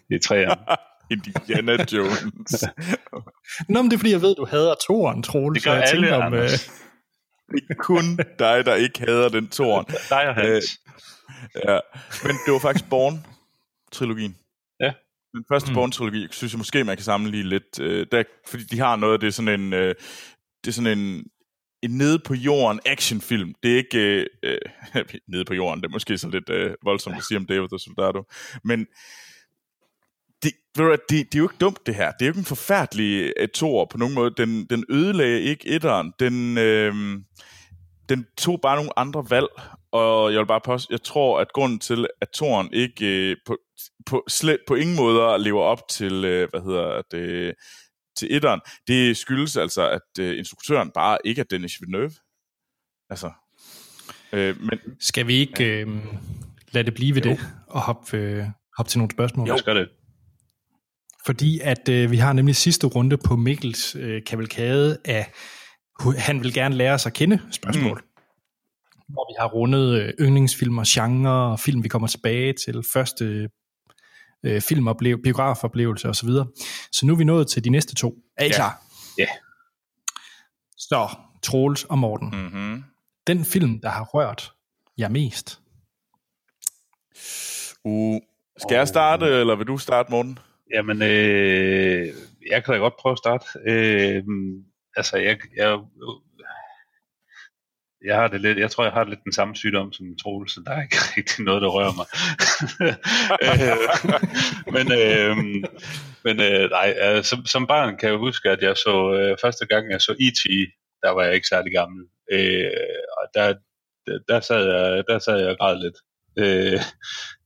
i træerne. [laughs] Indiana Jones. [laughs] Nå, men det er fordi, jeg ved, du hader toren, Troels. Det gør jeg alle, om, øh... Det er kun dig, der ikke hader den toren. dig og Hans. Øh, ja. Men det var faktisk Born-trilogien. Ja. Den første mm. Born-trilogi, synes jeg måske, man kan sammenligne lidt. Øh, der, fordi de har noget, det er sådan en... Øh, det er sådan en, en nede på jorden actionfilm. Det er ikke øh, øh, [laughs] nede på jorden, det er måske så lidt øh, voldsomt at sige om David the Soldado. Men det, det, det er jo ikke dumt, det her. Det er jo ikke en forfærdelig uh, tor på nogen måde. Den, den ødelagde ikke etteren. Den, øh, den tog bare nogle andre valg, og jeg vil bare påstå, jeg tror, at grunden til, at toren ikke øh, på, på, slet, på ingen måde lever op til, øh, hvad hedder det, til etteren, det skyldes altså, at øh, instruktøren bare ikke er Dennis Villeneuve. Altså, øh, men, Skal vi ikke øh, lade det blive ved jo. det, og hoppe, øh, hoppe til nogle spørgsmål? Jo, skal det. Fordi at øh, vi har nemlig sidste runde på Mikkels øh, kavalkade af, han vil gerne lære sig at kende spørgsmål. Mm. Hvor vi har rundet øh, yndlingsfilmer, genre og film, vi kommer tilbage til, første øh, filmoplevelse, biografoplevelse osv. Så, så nu er vi nået til de næste to. Er I ja. klar? Ja. Yeah. Så, Troels og Morten. Mm-hmm. Den film, der har rørt jer mest? Uh, skal jeg starte, eller vil du starte, Morten? Jamen, øh, jeg kan da godt prøve at starte. Øh, altså, jeg, jeg, jeg har det lidt, jeg tror, jeg har lidt den samme sygdom som Troels, så der er ikke [laughs] rigtig noget, der rører mig. [laughs] men øh, men øh, nej, øh, som, som barn kan jeg huske, at jeg så øh, første gang, jeg så E.T., der var jeg ikke særlig gammel. Øh, og der, der, der, sad jeg, der sad jeg og græd lidt. Øh,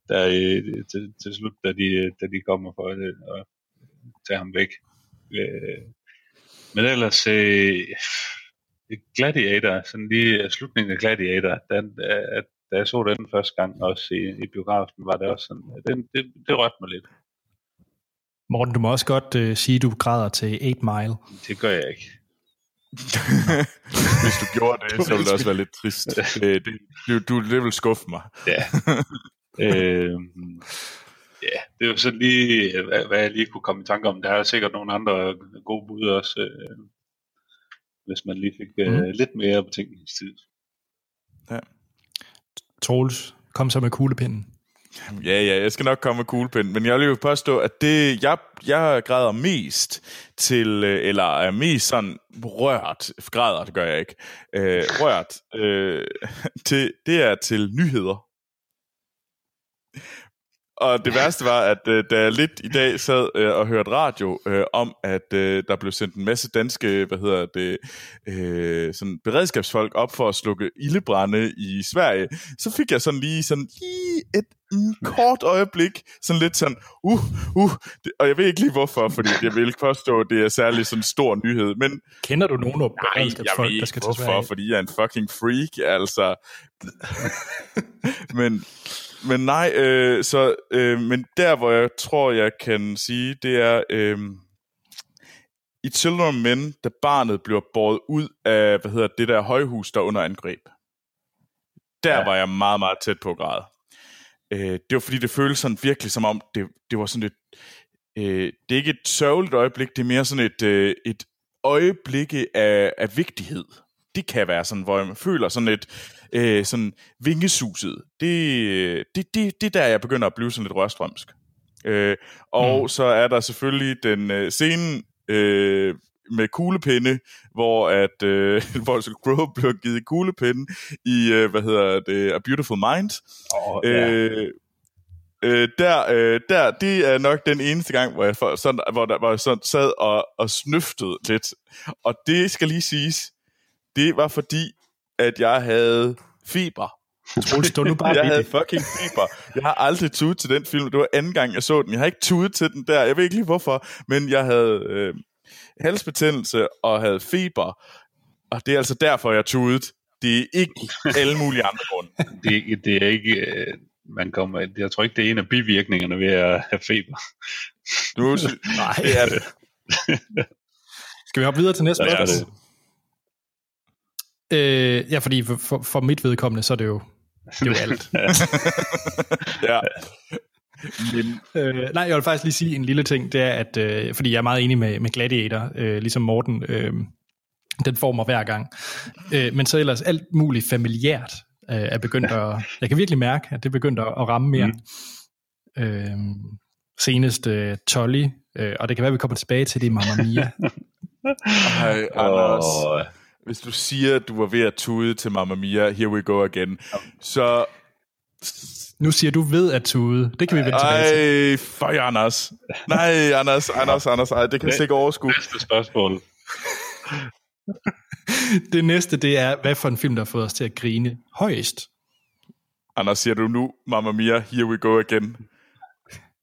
der øh, til, til slut, da de, da de kommer for at, at tage ham væk. Øh, men ellers, øh, Gladiator, sådan lige slutningen af Gladiator, den, at, da jeg så den første gang også i, i biografen, var det også sådan, den, det, det rørte mig lidt. Morten, du må også godt uh, sige, at du græder til 8 Mile. Det gør jeg ikke. Hvis du gjorde det, så ville det også være lidt trist. Det, [laughs] det, du, du, det vil skuffe mig. Ja. [laughs] øh, ja, det er jo sådan lige, hvad, hvad jeg lige kunne komme i tanke om. Der er sikkert nogle andre gode bud også. Øh, hvis man lige fik mm. øh, lidt mere betænkningstid. Ja. Troels, kom så med kuglepinden. Ja, ja, jeg skal nok komme med kuglepind, men jeg vil jo påstå, at det, jeg, jeg græder mest til, øh, eller er mest sådan rørt, græder, det gør jeg ikke, øh, rørt, øh, [laughs] til, det er til nyheder. Og det værste var, at øh, da jeg lidt i dag sad øh, og hørte radio øh, om, at øh, der blev sendt en masse danske, hvad hedder det, øh, sådan beredskabsfolk op for at slukke ildebrænde i Sverige, så fik jeg sådan lige sådan lige et mm, kort øjeblik, sådan lidt sådan, uh, uh, det, og jeg ved ikke lige hvorfor, fordi jeg vil ikke påstå, at det er særlig sådan stor nyhed, men... Kender du nogen af Nej, jeg ved ikke, der skal hvorfor, fordi jeg er en fucking freak, altså. [laughs] men men nej, øh, så, øh, men der, hvor jeg tror, jeg kan sige, det er øh, i Children of Men, da barnet bliver båret ud af, hvad hedder det der højhus, der under angreb. Der ja. var jeg meget, meget tæt på grad. Øh, det var fordi, det føltes sådan virkelig som om, det, det var sådan et, øh, det er ikke et sørgeligt øjeblik, det er mere sådan et, øh, et øjeblik af, af vigtighed. Det kan være sådan, hvor man føler sådan et, øh, sådan vingesuset. Det, det, det, det der, jeg begynder at blive sådan lidt rørstrømsk. Øh, og mm. så er der selvfølgelig den øh, scene øh, med kuglepinde, hvor at øh, [laughs] hvor Grove bliver givet kuglepinde i, øh, hvad hedder det, A Beautiful Mind. Oh, yeah. øh, Øh, der, øh, der, det er nok den eneste gang, hvor jeg, for, sådan, hvor der, hvor jeg sådan sad og, og snøftede lidt. Og det skal lige siges, det var fordi, at jeg havde feber. Troels, du nu bare [laughs] Jeg havde fucking feber. Jeg har aldrig tudet til den film. Det var anden gang, jeg så den. Jeg har ikke tudet til den der. Jeg ved ikke lige hvorfor, men jeg havde øh, halsbetændelse og havde feber. Og det er altså derfor, jeg tudet. Det er ikke alle mulige andre grunde. [laughs] Det, det er ikke... Øh, man kommer, jeg tror ikke, det er en af bivirkningerne ved at have feber. Du, nej, det er det. Skal vi hoppe videre til næste spørgsmål? Øh, ja, fordi for, for, for mit vedkommende, så er det jo, det er jo alt. [laughs] ja. Men, øh, nej, jeg vil faktisk lige sige en lille ting, det er, at øh, fordi jeg er meget enig med, med Gladiator, øh, ligesom Morten, øh, den får mig hver gang. Øh, men så ellers alt muligt familiært øh, er begyndt at, [laughs] jeg kan virkelig mærke, at det er begyndt at, at ramme mere. Mm. Øh, senest øh, Tolly, øh, og det kan være, at vi kommer tilbage til det i Mamma Mia. [laughs] Hej, Anders. Oh hvis du siger, at du var ved at tude til Mamma Mia, Here We Go Again, så... Nu siger du ved at tude. Det kan vi vende tilbage til. Ej, fuck Anders. Nej, Anders, Anders, Anders, ej, det kan jeg ikke overskue. Næste spørgsmål. [laughs] det næste, det er, hvad for en film, der har fået os til at grine højst? Anders, siger du nu, Mamma Mia, Here We Go Again?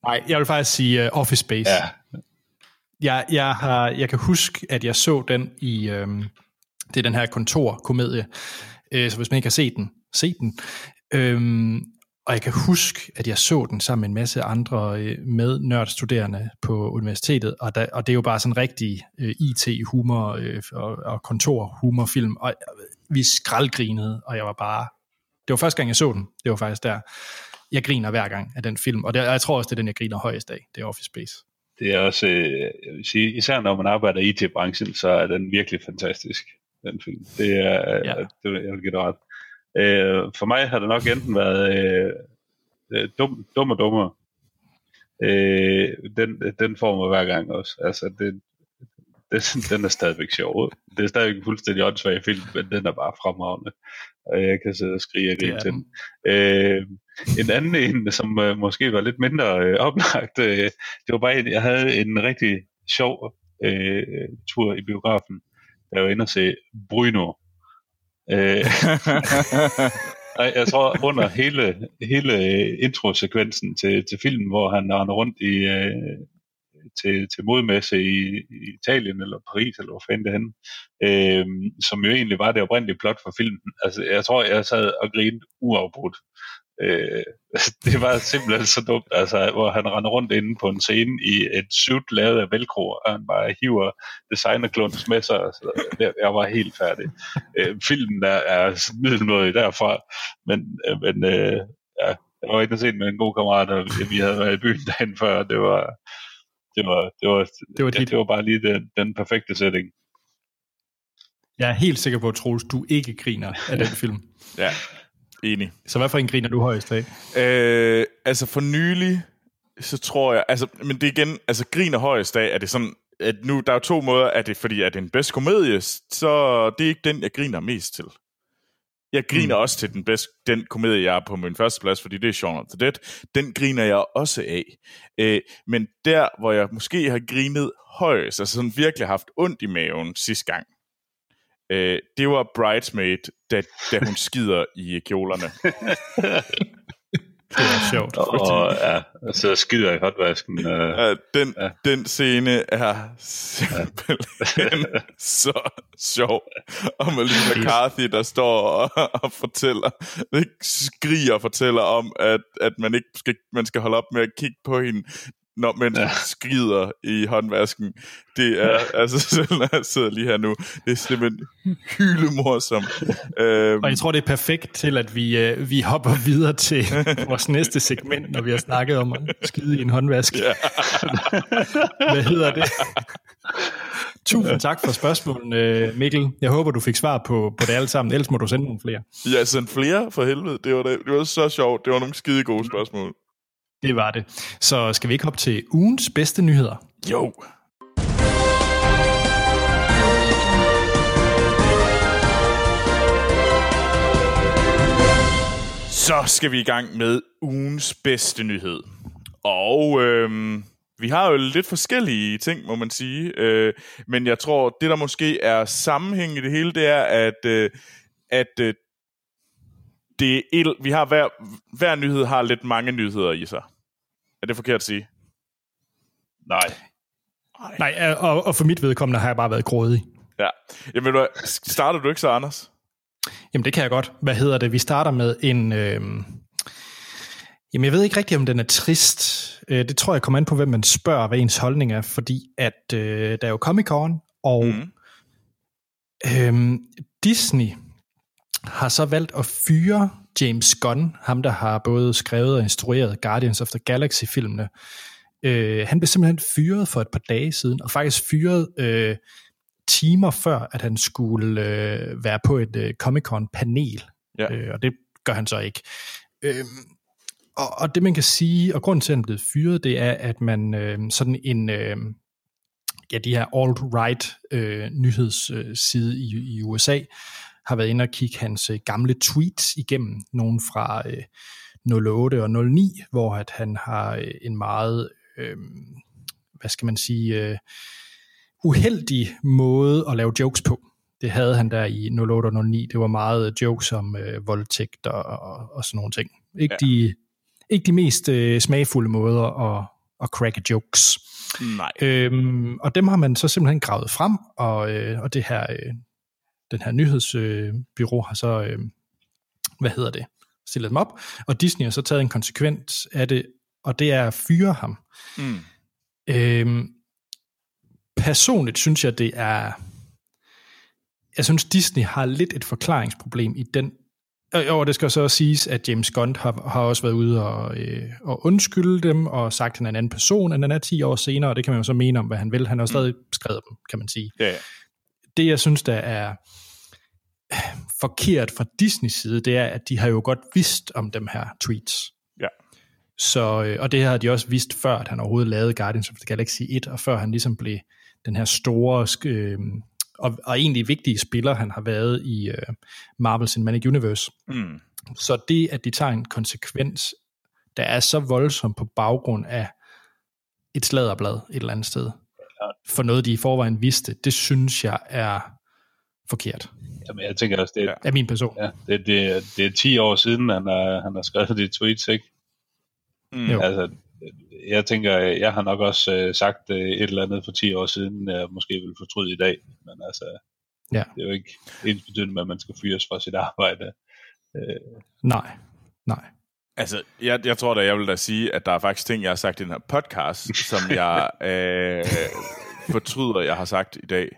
Nej, jeg vil faktisk sige uh, Office Space. Ja. Jeg, jeg, har, jeg kan huske, at jeg så den i... Øhm, det er den her kontorkomedie. Øh, så hvis man ikke har set den, se den. Øhm, og jeg kan huske, at jeg så den sammen med en masse andre øh, med nørdstuderende på universitetet, og, der, og det er jo bare sådan rigtig øh, IT-humor øh, og, og kontor-humorfilm, og vi skraldgrinede, og jeg var bare... Det var første gang, jeg så den. Det var faktisk der. Jeg griner hver gang af den film, og, det, og jeg tror også, det er den, jeg griner højest af. Det er Office Space. Det er også, øh, jeg vil sige, især når man arbejder i IT-branchen, så er den virkelig fantastisk den film. Det er, ja. det, jeg vil give dig ret. Øh, for mig har det nok enten været øh, øh dum, dum og dummere. Øh, den, den får mig hver gang også. Altså, det, det, den er stadigvæk sjov. Det er stadigvæk en fuldstændig åndssvag film, men den er bare fremragende. Og jeg kan sidde og skrige og grine til den. Øh, en anden en, som øh, måske var lidt mindre øh, oplagt, øh, det var bare en, jeg havde en rigtig sjov øh, tur i biografen, jeg var inde og se Bruno. Øh, [laughs] jeg tror under hele, hele introsekvensen til, til filmen, hvor han render rundt i, øh, til, til modmesse i, i Italien eller Paris, eller hvor fanden det henne, øh, som jo egentlig var det oprindelige plot for filmen. Altså, jeg tror, jeg sad og grinede uafbrudt. Øh, [laughs] det var simpelthen så dumt, altså, hvor han render rundt inde på en scene i et suit lavet af velcro, og han bare hiver designerklunds med sig. Så jeg var helt færdig. Øh, filmen er, er middelmådig derfra, men, øh, men øh, ja, jeg var inde og se med en god kammerat, og vi havde været i byen dagen før, det var, det var, det var, det var, ja, det var bare lige den, den perfekte setting. Jeg er helt sikker på, at Troels, du ikke griner af den film. Ja, enig. Så hvad for en griner du højst af? Øh, altså for nylig, så tror jeg, altså, men det igen, altså griner højst af, er det sådan, at nu, der er to måder, er det fordi, at det er en bedst komedie, så det er ikke den, jeg griner mest til. Jeg griner mm. også til den, bedste, den komedie, jeg er på min første plads, fordi det er Shaun of the Dead. Den griner jeg også af. Øh, men der, hvor jeg måske har grinet højst, altså sådan virkelig haft ondt i maven sidste gang, øh, det var Bridesmaid, da, da hun skider i kjolerne. Det er sjovt. Og ja, så skider i hotvasken. Øh, Ja, den, ja. den scene er simpelthen [laughs] så sjov. Og Melissa McCarthy, der står og, og fortæller, ikke skriger og fortæller om, at, at man ikke skal, man skal holde op med at kigge på hende, når man ja. skrider i håndvasken. Det er, [laughs] altså selv når jeg sidder lige her nu, det er simpelthen hylemorsomt. Øhm, Og jeg tror, det er perfekt til, at vi, øh, vi hopper videre til [laughs] vores næste segment, når vi har snakket om at skide i en håndvask. Ja. [laughs] Hvad hedder det? Tusind tak for spørgsmålene, Mikkel. Jeg håber, du fik svar på, på det alle sammen. Ellers må du sende nogle flere. ja, sendt flere for helvede. Det var, det, det var så sjovt. Det var nogle skide gode spørgsmål. Det var det. Så skal vi ikke hoppe til ugens bedste nyheder? Jo. Så skal vi i gang med ugens bedste nyhed. Og øhm, vi har jo lidt forskellige ting, må man sige. Øh, men jeg tror, det der måske er sammenhæng i det hele, det er, at, øh, at øh, det er el, vi har hver, hver nyhed har lidt mange nyheder i sig. Er det forkert at sige? nej. Nej, og, og for mit vedkommende har jeg bare været grådig. Ja. Jamen, du starter du ikke så, Anders? Jamen, det kan jeg godt. Hvad hedder det? Vi starter med en... Øh... Jamen, jeg ved ikke rigtigt, om den er trist. Øh, det tror jeg kommer an på, hvem man spørger, hvad ens holdning er, fordi at øh, der er jo Comic-Con, og øhm, Disney har så valgt at fyre James Gunn, ham der har både skrevet og instrueret Guardians of the Galaxy-filmene. Øh, han blev simpelthen fyret for et par dage siden, og faktisk fyret øh, timer før, at han skulle øh, være på et øh, Comic-Con-panel. Ja. Øh, og det gør han så ikke. Øh, og, og det man kan sige, og grunden til, at han blevet fyret, det er, at man øh, sådan en... Øh, ja, de her alt-right øh, nyhedsside i, i USA har været inde og kigge hans øh, gamle tweets igennem, nogle fra øh, 08 og 09, hvor at han har øh, en meget, øh, hvad skal man sige, øh, uheldig måde at lave jokes på. Det havde han der i 08 og 09. Det var meget jokes om øh, voldtægt og, og, og sådan nogle ting. Ikke, Ja. de, ikke de mest øh, smagfulde måder at, at cracke jokes. Nej. Øhm, og dem har man så simpelthen gravet frem, og, øh, og det her, øh, den her nyhedsbyrå har så, øh, hvad hedder det, stillet dem op, og Disney har så taget en konsekvens af det, og det er at fyre ham. Mm. Øhm, personligt synes jeg, det er, jeg synes Disney har lidt et forklaringsproblem i den, og det skal så også siges, at James Gunn har, har også været ude og, øh, og undskylde dem, og sagt, at han er en anden person, end han er 10 år senere, og det kan man jo så mene om, hvad han vil. Han har jo stadig skrevet dem, kan man sige. Ja, ja. Det, jeg synes, der er forkert fra Disneys side, det er, at de har jo godt vidst om dem her tweets. Ja. Så, øh, og det har de også vidst før, at han overhovedet lavede Guardians of the Galaxy 1, og før han ligesom blev den her store øh, og, og egentlig vigtige spiller, han har været i øh, Marvel Cinematic Universe. Mm. Så det, at de tager en konsekvens, der er så voldsom på baggrund af et sladderblad et eller andet sted, for noget, de i forvejen vidste, det synes jeg er forkert Jamen, jeg tænker også, det er, af min person. ja, det, det, er- det er 10 år siden, han har, han har skrevet de tweets, ikke? Mm. Jo. Altså, jeg tænker, jeg har nok også øh, sagt øh, et eller andet for 10 år siden, jeg måske vil fortryde i dag, men altså, Ja. det er jo ikke ens betydende med, at man skal fyres fra sit arbejde. Øh, Nej, nej. Altså, jeg, jeg tror da, jeg vil da sige, at der er faktisk ting, jeg har sagt i den her podcast, som [laughs] jeg øh, fortryder, jeg har sagt i dag.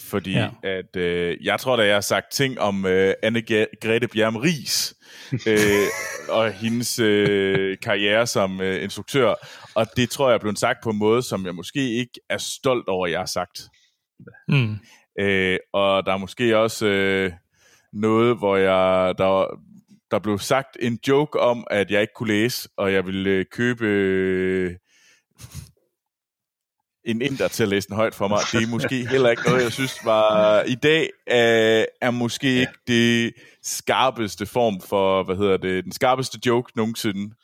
Fordi ja. At øh, jeg tror da, jeg har sagt ting om øh, Anne-Grethe Bjerm Ries øh, og hendes øh, karriere som øh, instruktør. Og det tror jeg er blevet sagt på en måde, som jeg måske ikke er stolt over, jeg har sagt. Mm. Øh, og der er måske også øh, noget, hvor jeg der, der blev sagt en joke om, at jeg ikke kunne læse, og jeg ville øh, købe øh, en inder til at læse den højt for mig. Det er måske heller ikke noget, jeg synes var... I dag øh, er måske ja. ikke det skarpeste form for, hvad hedder det, den skarpeste joke nogensinde.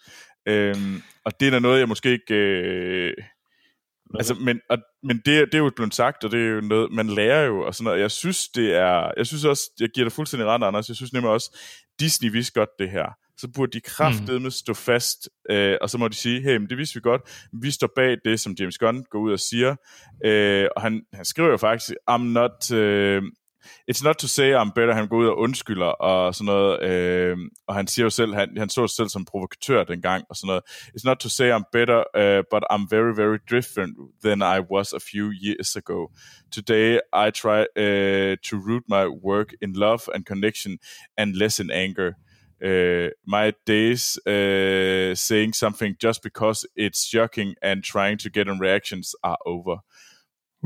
Øhm, og det er da noget, jeg måske ikke... Øh, altså, men, og, men det, det er jo blevet sagt, og det er jo noget, man lærer jo, og sådan noget. Jeg synes, det er... Jeg synes også, jeg giver dig fuldstændig ret, Anders. Jeg synes nemlig også, Disney vidste godt det her. Så burde de kraftedeme mm. stå fast, øh, og så må de sige, hey, men det vidste vi godt, vi står bag det, som James Gunn går ud og siger, øh, og han, han skriver jo faktisk, I'm not, øh, it's not to say I'm better, han går ud og undskylder, og sådan noget, øh, og han siger jo selv, han, han så sig selv som provokatør dengang, og sådan noget, it's not to say I'm better, uh, but I'm very, very different than I was a few years ago. Today I try uh, to root my work in love and connection, and less in anger uh, my days uh, saying something just because it's shocking and trying to get in reactions are over.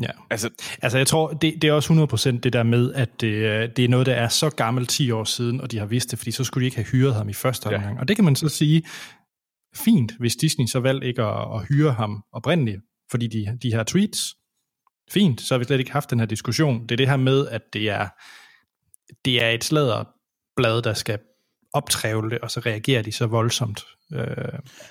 Ja, altså, altså jeg tror, det, det er også 100% det der med, at det, det er noget, der er så gammelt 10 år siden, og de har vidst det, fordi så skulle de ikke have hyret ham i første omgang. Ja. Og det kan man så sige, fint, hvis Disney så valgte ikke at, at hyre ham oprindeligt, fordi de, de her tweets, fint, så har vi slet ikke haft den her diskussion. Det er det her med, at det er, det er et sladderblad, der skal optrævle det, og så reagerer de så voldsomt. Øh,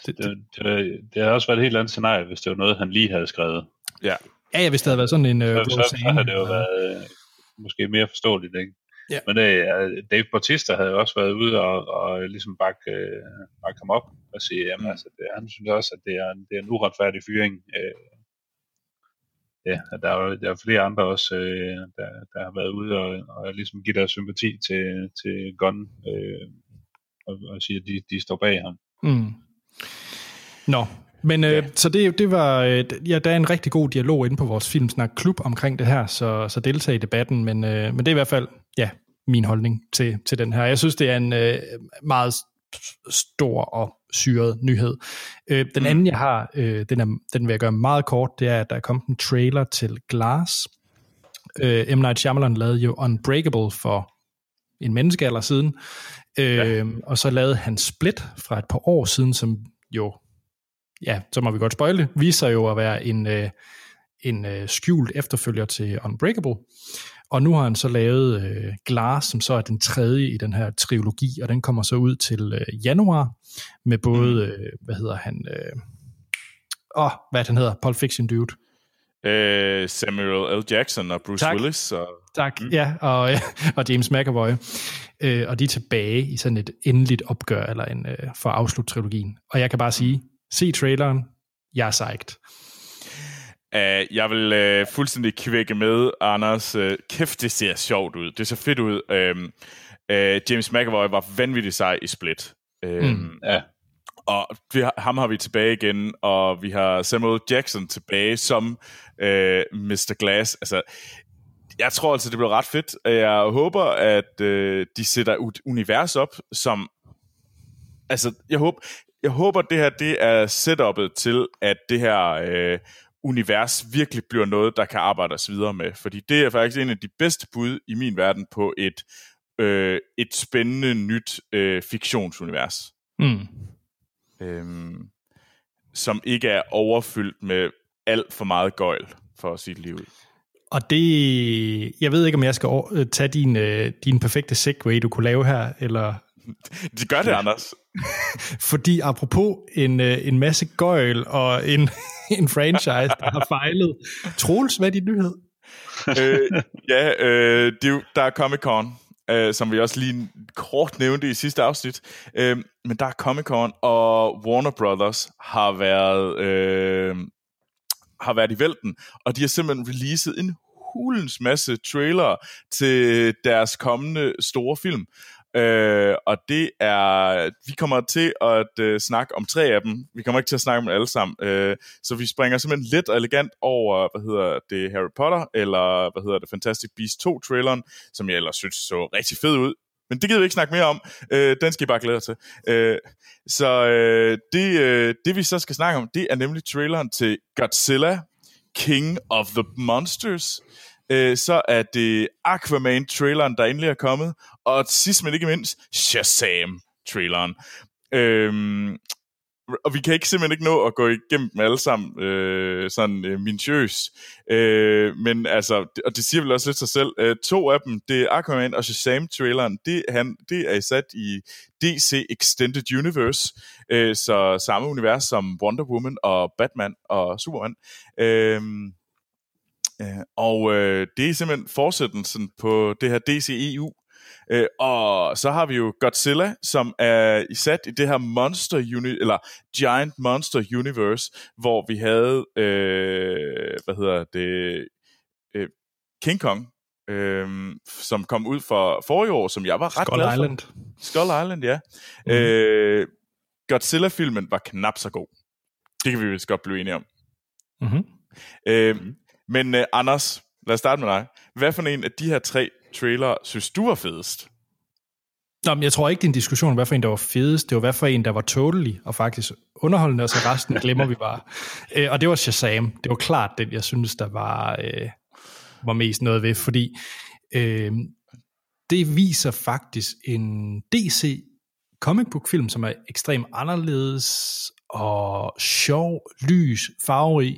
det, det, det, det har også været et helt andet scenarie, hvis det var noget, han lige havde skrevet. Ja, ja, ja hvis det havde været sådan en... Øh, så, så, så havde det jo været øh, måske mere forståeligt, ikke? Ja. Men det, Dave Bautista havde også været ude og, og ligesom bakke, øh, bakke ham op og sige, jamen mm. altså, det, han synes også, at det er, det er en uretfærdig fyring. Øh, ja, der er, der er flere andre også, øh, der, der har været ude og, og ligesom give deres sympati til, til Gunn. Øh, og, og siger, at de, de står bag ham. Mm. Nå, men øh, ja. så det, det var, øh, ja, der er en rigtig god dialog inde på vores Filmsnak Klub omkring det her, så, så deltag i debatten, men, øh, men det er i hvert fald, ja, min holdning til, til den her. Jeg synes, det er en øh, meget stor og syret nyhed. Øh, den mm. anden, jeg har, øh, den, er, den vil jeg gøre meget kort, det er, at der er kommet en trailer til Glass. Øh, M. Night Shyamalan lavede jo Unbreakable for en menneskealder siden, Øh, ja. Og så lavede han Split fra et par år siden, som jo, ja, så må vi godt spøjle, viser jo at være en, øh, en øh, skjult efterfølger til Unbreakable. Og nu har han så lavet øh, Glass, som så er den tredje i den her trilogi, og den kommer så ud til øh, januar, med både, mm. øh, hvad hedder han, øh, åh, hvad han hedder, Pulp Fiction Dude. Øh, Samuel L. Jackson og Bruce tak. Willis. Og, tak, mm. ja, og, [laughs] og James McAvoy. Øh, og de er tilbage i sådan et endeligt opgør, eller en, øh, for at afslutte trilogien. Og jeg kan bare sige, se traileren, jeg er psyched. Uh, jeg vil uh, fuldstændig kvække med, Anders. Uh, kæft, det ser sjovt ud. Det ser fedt ud. Uh, uh, James McAvoy var vanvittigt sej i Split. Uh, mm. Ja. Og vi har, ham har vi tilbage igen, og vi har Samuel Jackson tilbage som øh, Mr. Glass. Altså, jeg tror altså, det bliver ret fedt. Jeg håber, at øh, de sætter et univers op, som... Altså, jeg håber, jeg håber, det her det er setupet til, at det her øh, univers virkelig bliver noget, der kan arbejdes videre med. Fordi det er faktisk en af de bedste bud i min verden på et, øh, et spændende nyt øh, fiktionsunivers. Mm øhm, som ikke er overfyldt med alt for meget gøjl, for at sige det lige ud. Og det, jeg ved ikke, om jeg skal øh, tage din, øh, din perfekte segway, du kunne lave her, eller... [laughs] Det gør det, Anders. [laughs] Fordi apropos en, øh, en masse gøjl og en, [laughs] en franchise, der har fejlet. Troels, hvad er din nyhed? øh, ja, øh, det, der er Comic-Con, øh, som vi også lige kort nævnte i sidste afsnit. Øh, men der er Comic-Con, og Warner Brothers har været, øh, har været i vælten, og de har simpelthen releaset en hulens masse trailer til deres kommende store film. Øh, og det er, vi kommer til at øh, snakke om tre af dem. Vi kommer ikke til at snakke om alle sammen. Øh, så vi springer simpelthen lidt og elegant over, hvad hedder det, Harry Potter, eller hvad hedder det, Fantastic Beasts 2-traileren, som jeg ellers synes så rigtig fed ud. Men det gider vi ikke snakke mere om. Øh, den skal I bare glæde til. Øh, så øh, det, øh, det vi så skal snakke om, det er nemlig traileren til Godzilla, King of the Monsters, øh, så er det Aquaman-traileren, der endelig er kommet, og sidst men ikke mindst, Shazam-traileren. Øhm, og vi kan ikke simpelthen ikke nå at gå igennem dem alle sammen øh, sådan øh, minutiøs. Øh, men altså, og det siger vel også lidt sig selv, øh, to af dem, det er Aquaman og Shazam-traileren, det, han, det er sat i DC Extended Universe, øh, så samme univers som Wonder Woman og Batman og Superman. Øh, øh, og øh, det er simpelthen fortsættelsen på det her DCEU, Øh, og så har vi jo Godzilla, som er sat i det her Monster Uni eller Giant Monster Universe, hvor vi havde, øh, hvad hedder det, øh, King Kong, øh, som kom ud for forrige år, som jeg var ret Skull glad for. Island. Skull Island, ja. Mhm. Mm. Øh, Godzilla-filmen var knap så god. Det kan vi vist godt blive enige om. Mm-hmm. Øh, men øh, Anders, lad os starte med dig. Hvad for en af de her tre trailer synes du var fedest? Nå, men jeg tror ikke, det er en diskussion om, hvad for en, der var fedest. Det var, hvad for en, der var totally og faktisk underholdende, og så resten glemmer vi bare. [laughs] Øh, og det var Shazam. Det var klart den, jeg synes, der var, øh, var mest noget ved, fordi øh, det viser faktisk en DC comic book film, som er ekstremt anderledes og sjov, lys, farverig.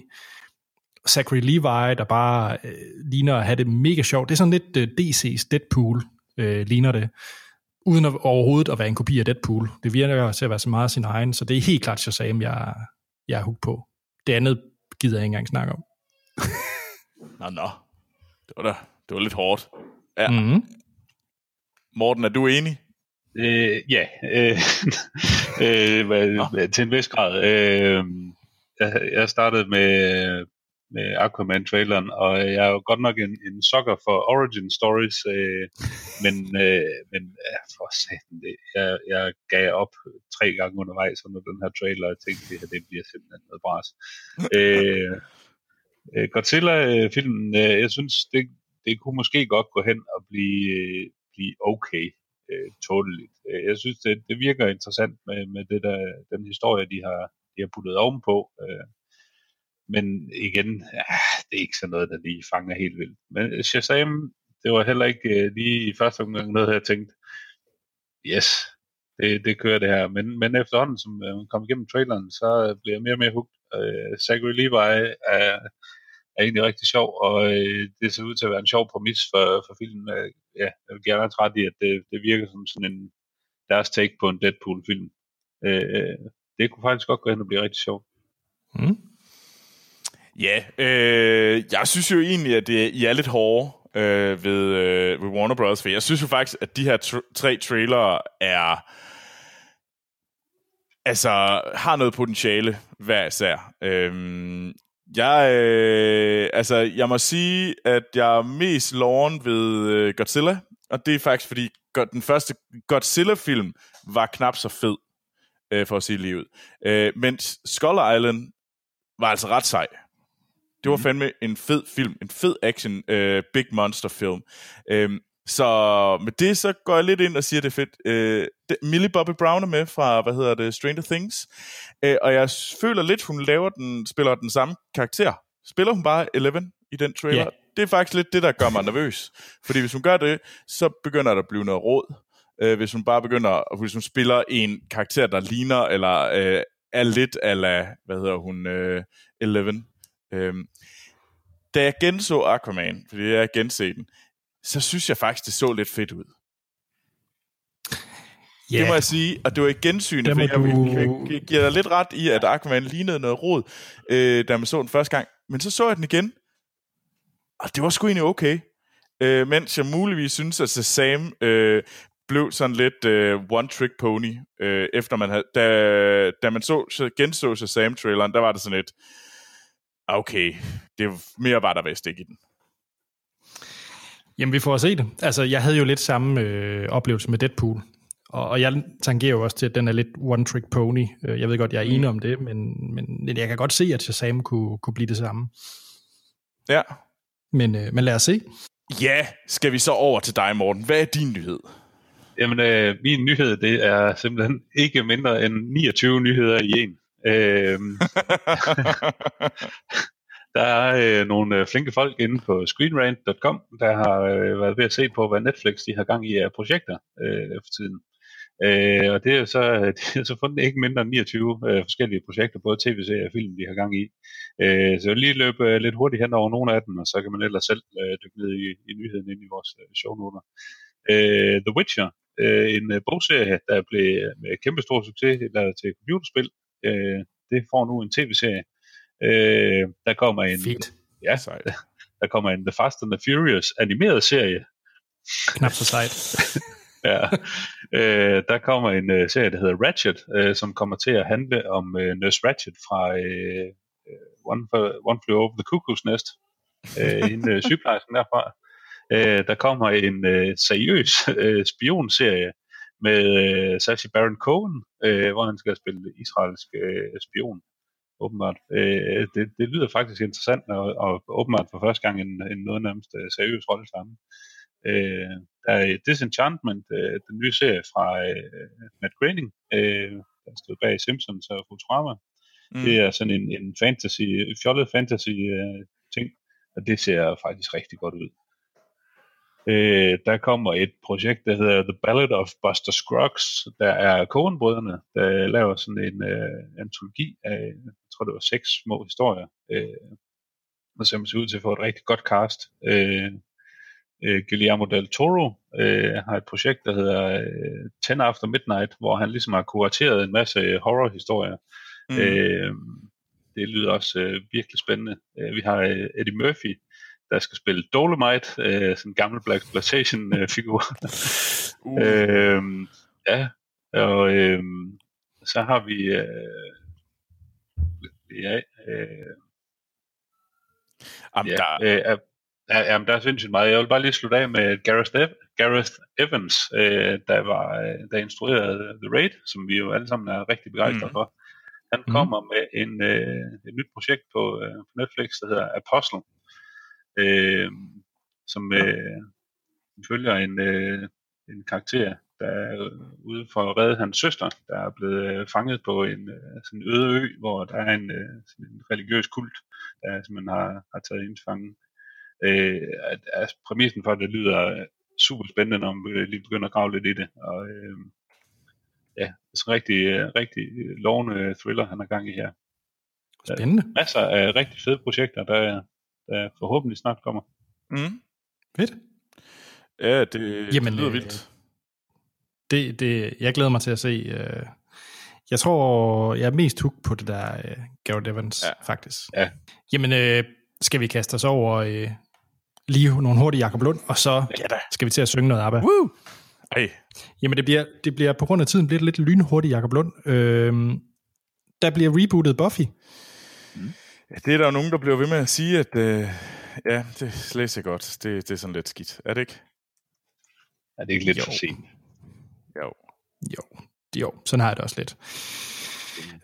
Zachary Levi, der bare øh, ligner at have det mega sjovt. Det er sådan lidt øh, DC's Deadpool, øh, ligner det uden at, overhovedet at være en kopi af Deadpool. Det virker til at være så meget sin egen, så det er helt klart Shazam, jeg, jeg er hooked på. Det andet gider jeg ikke engang snakke om. [laughs] Nå, nå. Det var da, det var lidt hårdt. Ja. Mm-hmm. Morten, er du enig? Øh, ja, øh, [laughs] øh, hvad, til en vis grad. Øh, jeg, jeg startede med, med Aquaman-traileren, og jeg er jo godt nok en, en sucker for origin stories, øh, [laughs] men, øh, men ja, for satan, det, jeg, jeg gav op tre gange undervejs under den her trailer, og tænkte, det her det bliver simpelthen noget bras. [laughs] øh, øh, Godzilla-filmen, øh, jeg synes, det, det kunne måske godt gå hen og blive, øh, blive okay øh. Øh, Jeg synes, det, det virker interessant med, med det der, den historie, de har, de har puttet ovenpå. Øh, men igen, ja, det er ikke sådan noget, der lige fanger helt vildt. Men Shazam, det var heller ikke øh, lige i første omgang noget, jeg tænkte, yes, det, det kører det her. Men, men efterhånden, som øh, man kom igennem traileren, så bliver jeg mere og mere hooked. Øh, Zachary Levi er, er egentlig rigtig sjov, og øh, det ser ud til at være en sjov præmis for, for filmen. Øh, ja, jeg vil gerne have ret i, at det, det virker som sådan en deres take på en Deadpool-film. Øh, det kunne faktisk godt gå hen og blive rigtig sjovt. Mm. Ja, øh, jeg synes jo egentlig, at det, I er lidt hårde øh, ved, øh, ved Warner Bros. For jeg synes jo faktisk, at de her tr- tre trailere er altså har noget potentiale hver især. Øhm, jeg, øh, altså, jeg må sige, at jeg er mest loven ved øh, Godzilla, og det er faktisk fordi, God, den første Godzilla-film var knap så fed, øh, for at sige livet. Øh, mens Skull Island var altså ret sej. Det var fandme en fed film, en fed action, øh, big monster film. Øhm, så med det, så går jeg lidt ind og siger, det er fedt. Øh, det, Millie Bobby Brown er med fra, hvad hedder det, Stranger Things. Øh, og jeg føler lidt, hun laver den, spiller den samme karakter. Spiller hun bare Eleven i den trailer? Ja. Det er faktisk lidt det, der gør mig nervøs. Fordi hvis hun gør det, så begynder der at blive noget råd. Øh, hvis hun bare begynder, hvis hun spiller en karakter, der ligner, eller øh, er lidt ala, hvad hedder hun, øh, Eleven. Øhm, da jeg genså Aquaman, fordi jeg har genset den, så synes jeg faktisk, det så lidt fedt ud. Ja, Det må jeg sige, og det var i gensynet, for jeg, du- jeg, giver dig lidt ret i, at Aquaman lignede noget rod, øh, da man så den første gang. Men så så jeg den igen, og det var sgu egentlig okay. Øh, mens jeg muligvis synes, at Shazam øh, blev sådan lidt øh, one-trick pony, øh, efter man havde, da, da man så, så genså Shazam-traileren, der var det sådan lidt, okay, det mere var der vist ikke i den. Jamen, vi får se det. Altså, jeg havde jo lidt samme øh, oplevelse med Deadpool. Og, og jeg tangerer jo også til, at den er lidt one-trick pony. Øh, Jeg ved godt, jeg er enig om det, men, men jeg kan godt se, at Shazam kunne, kunne blive det samme. Ja. Men, øh, men lad os se. Ja, skal vi så over til dig, Morten. Hvad er din nyhed? Jamen, øh, min nyhed, det er simpelthen ikke mindre end 29 nyheder i en. Øh, [laughs] der er øh, nogle øh, flinke folk inde på screenrant.com, der har øh, været ved at se på, hvad Netflix de har gang i af projekter øh, for tiden. Øh, og det er så, [laughs] de har så fundet ikke mindre end 29 øh, forskellige projekter, både tv-serier og film, de har gang i. Øh, så jeg lige løbe øh, lidt hurtigt hen over nogle af dem, og så kan man ellers selv øh, dykke ned i, i nyheden inde i vores øh, shownoter. Øh, The Witcher, øh, en øh, bogserie, der blev med kæmpe stor succes lavet til computerspil. Øh, det får nu en tv-serie. Øh, der kommer en... Fedt. Ja, der kommer en The Fast and the Furious animeret serie. Knap så sejt. [laughs] ja. Øh, der kommer en uh, serie, der hedder Ratchet, uh, som kommer til at handle om uh, Nurse Ratchet fra uh, One, One Flew Over the Cuckoo's Nest. Uh, en uh, sygeplejersken derfra. Uh, der kommer en uh, seriøs uh, spionserie med uh, Sacha Baron Cohen, uh, hvor han skal spille israelsk uh, spion åbenbart. Øh, det, det lyder faktisk interessant, og, og åbenbart for første gang en, en noget nærmest seriøs rolle sammen. Øh, der er Disenchantment, øh, den nye serie fra øh, Matt Groening, øh, der stod bag Simpsons og Futurama. Mm. Det er sådan en, en fantasy, fjollet fantasy øh, ting, og det ser faktisk rigtig godt ud. Øh, der kommer et projekt, der hedder The Ballad of Buster Scruggs. Der er Coen-brødrene, der laver sådan en øh, antologi af, jeg tror det var seks små historier, øh, og ser ud til at få et rigtig godt cast. Øh, øh, Guillermo del Toro øh, har et projekt, der hedder øh, Ten After Midnight, hvor han ligesom har kurateret en masse horrorhistorier. Mm. Øh, det lyder også øh, virkelig spændende. Øh, vi har øh, Eddie Murphy, der skal spille Dolomite, øh, sådan en gammel Black Exploitation øh, figur. [laughs] uh. øh, ja, og øh, så har vi øh, ja, øh, Jamen, ja, der... øh, Ja, jamen, der er sindssygt meget. Jeg vil bare lige slutte af med Gareth, Ev- Gareth Evans, øh, der, var, øh, der instruerede The Raid, som vi jo alle sammen er rigtig begejstrede mm. for. Han mm. kommer med en, øh, et nyt projekt på, øh, på Netflix, der hedder Apostle, øh, som øh, følger en, øh, en karakter, der er ude for at redde hans søster, der er blevet øh, fanget på en øh, sådan øde ø, hvor der er en, øh, sådan en religiøs kult, der simpelthen har, har taget ind fangen øh, at, at præmissen for det lyder super spændende, når man lige begynder at grave lidt i det. Og, øh, ja, er en rigtig, rigtig lovende thriller, han har gang i her. Spændende. Der er masser af rigtig fede projekter, der, der forhåbentlig snart kommer. Mm. Fedt. Ja, det, Jamen, det lyder vildt. Det, det, jeg glæder mig til at se. Øh, jeg tror, jeg er mest hooked på det der uh, Garrett Evans, ja. faktisk. Ja. Jamen, øh, skal vi kaste os over øh, lige nogle hurtige Jakob Lund, og så ja, skal vi til at synge noget ABBA. Woo! Ej. Jamen, det bliver, det bliver på grund af tiden bliver det lidt lynhurtigt, Jakob Lund. Øhm, der bliver rebootet Buffy. Det er der jo nogen, der bliver ved med at sige, at øh, ja, det er slet ikke godt. Det, det er sådan lidt skidt. Er det ikke? Er det ikke lidt jo. for sent? Jo. Jo, jo, sådan har jeg det også lidt.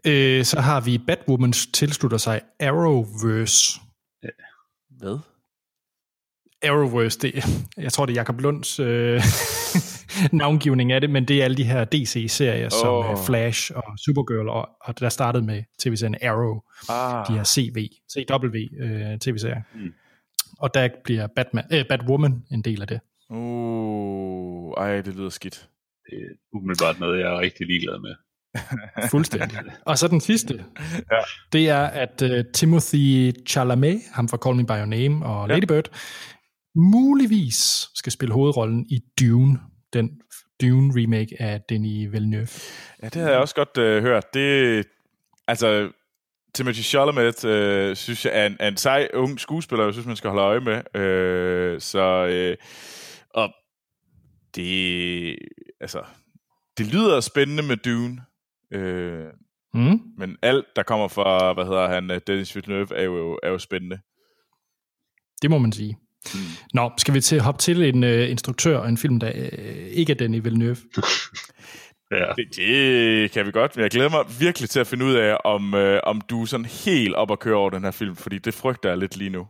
Øh, så har vi Batwoman tilslutter sig Arrowverse. Hvad? Arrowverse, det, jeg tror det er Jacob Lunds øh, [laughs] [laughs] navngivning af det, men det er alle de her DC-serier oh. som uh, Flash og Supergirl, og, og der startede med tv-serien Arrow, ah. de her CV, CW øh, tv-serier. Mm. Og der bliver Batman, øh, Batwoman en del af det. Uh, ej, det lyder skidt. Det er umiddelbart noget, jeg er rigtig ligeglad med. [laughs] Fuldstændig. Og så den sidste, ja. det er, at uh, Timothy Chalamet, ham fra Call Me By Your Name og ja. Lady Bird, muligvis skal spille hovedrollen i Dune, den Dune remake af Denis Villeneuve. Ja, det har jeg også godt uh, hørt. Det, altså, Timothy Chalamet uh, synes jeg er en, er en sej ung skuespiller, jeg synes, man skal holde øje med. Uh, så, uh, og det, altså, det lyder spændende med Dune. Øh, mm. Men alt, der kommer fra, hvad hedder han, øh, Dennis Villeneuve, er jo, er jo spændende. Det må man sige. Mm. Nå, skal vi til hoppe til en uh, instruktør og en film, der uh, ikke er Denis Villeneuve? [laughs] ja. Det, det kan vi godt, men jeg glæder mig virkelig til at finde ud af, om, uh, om du er sådan helt op at køre over den her film, fordi det frygter jeg lidt lige nu.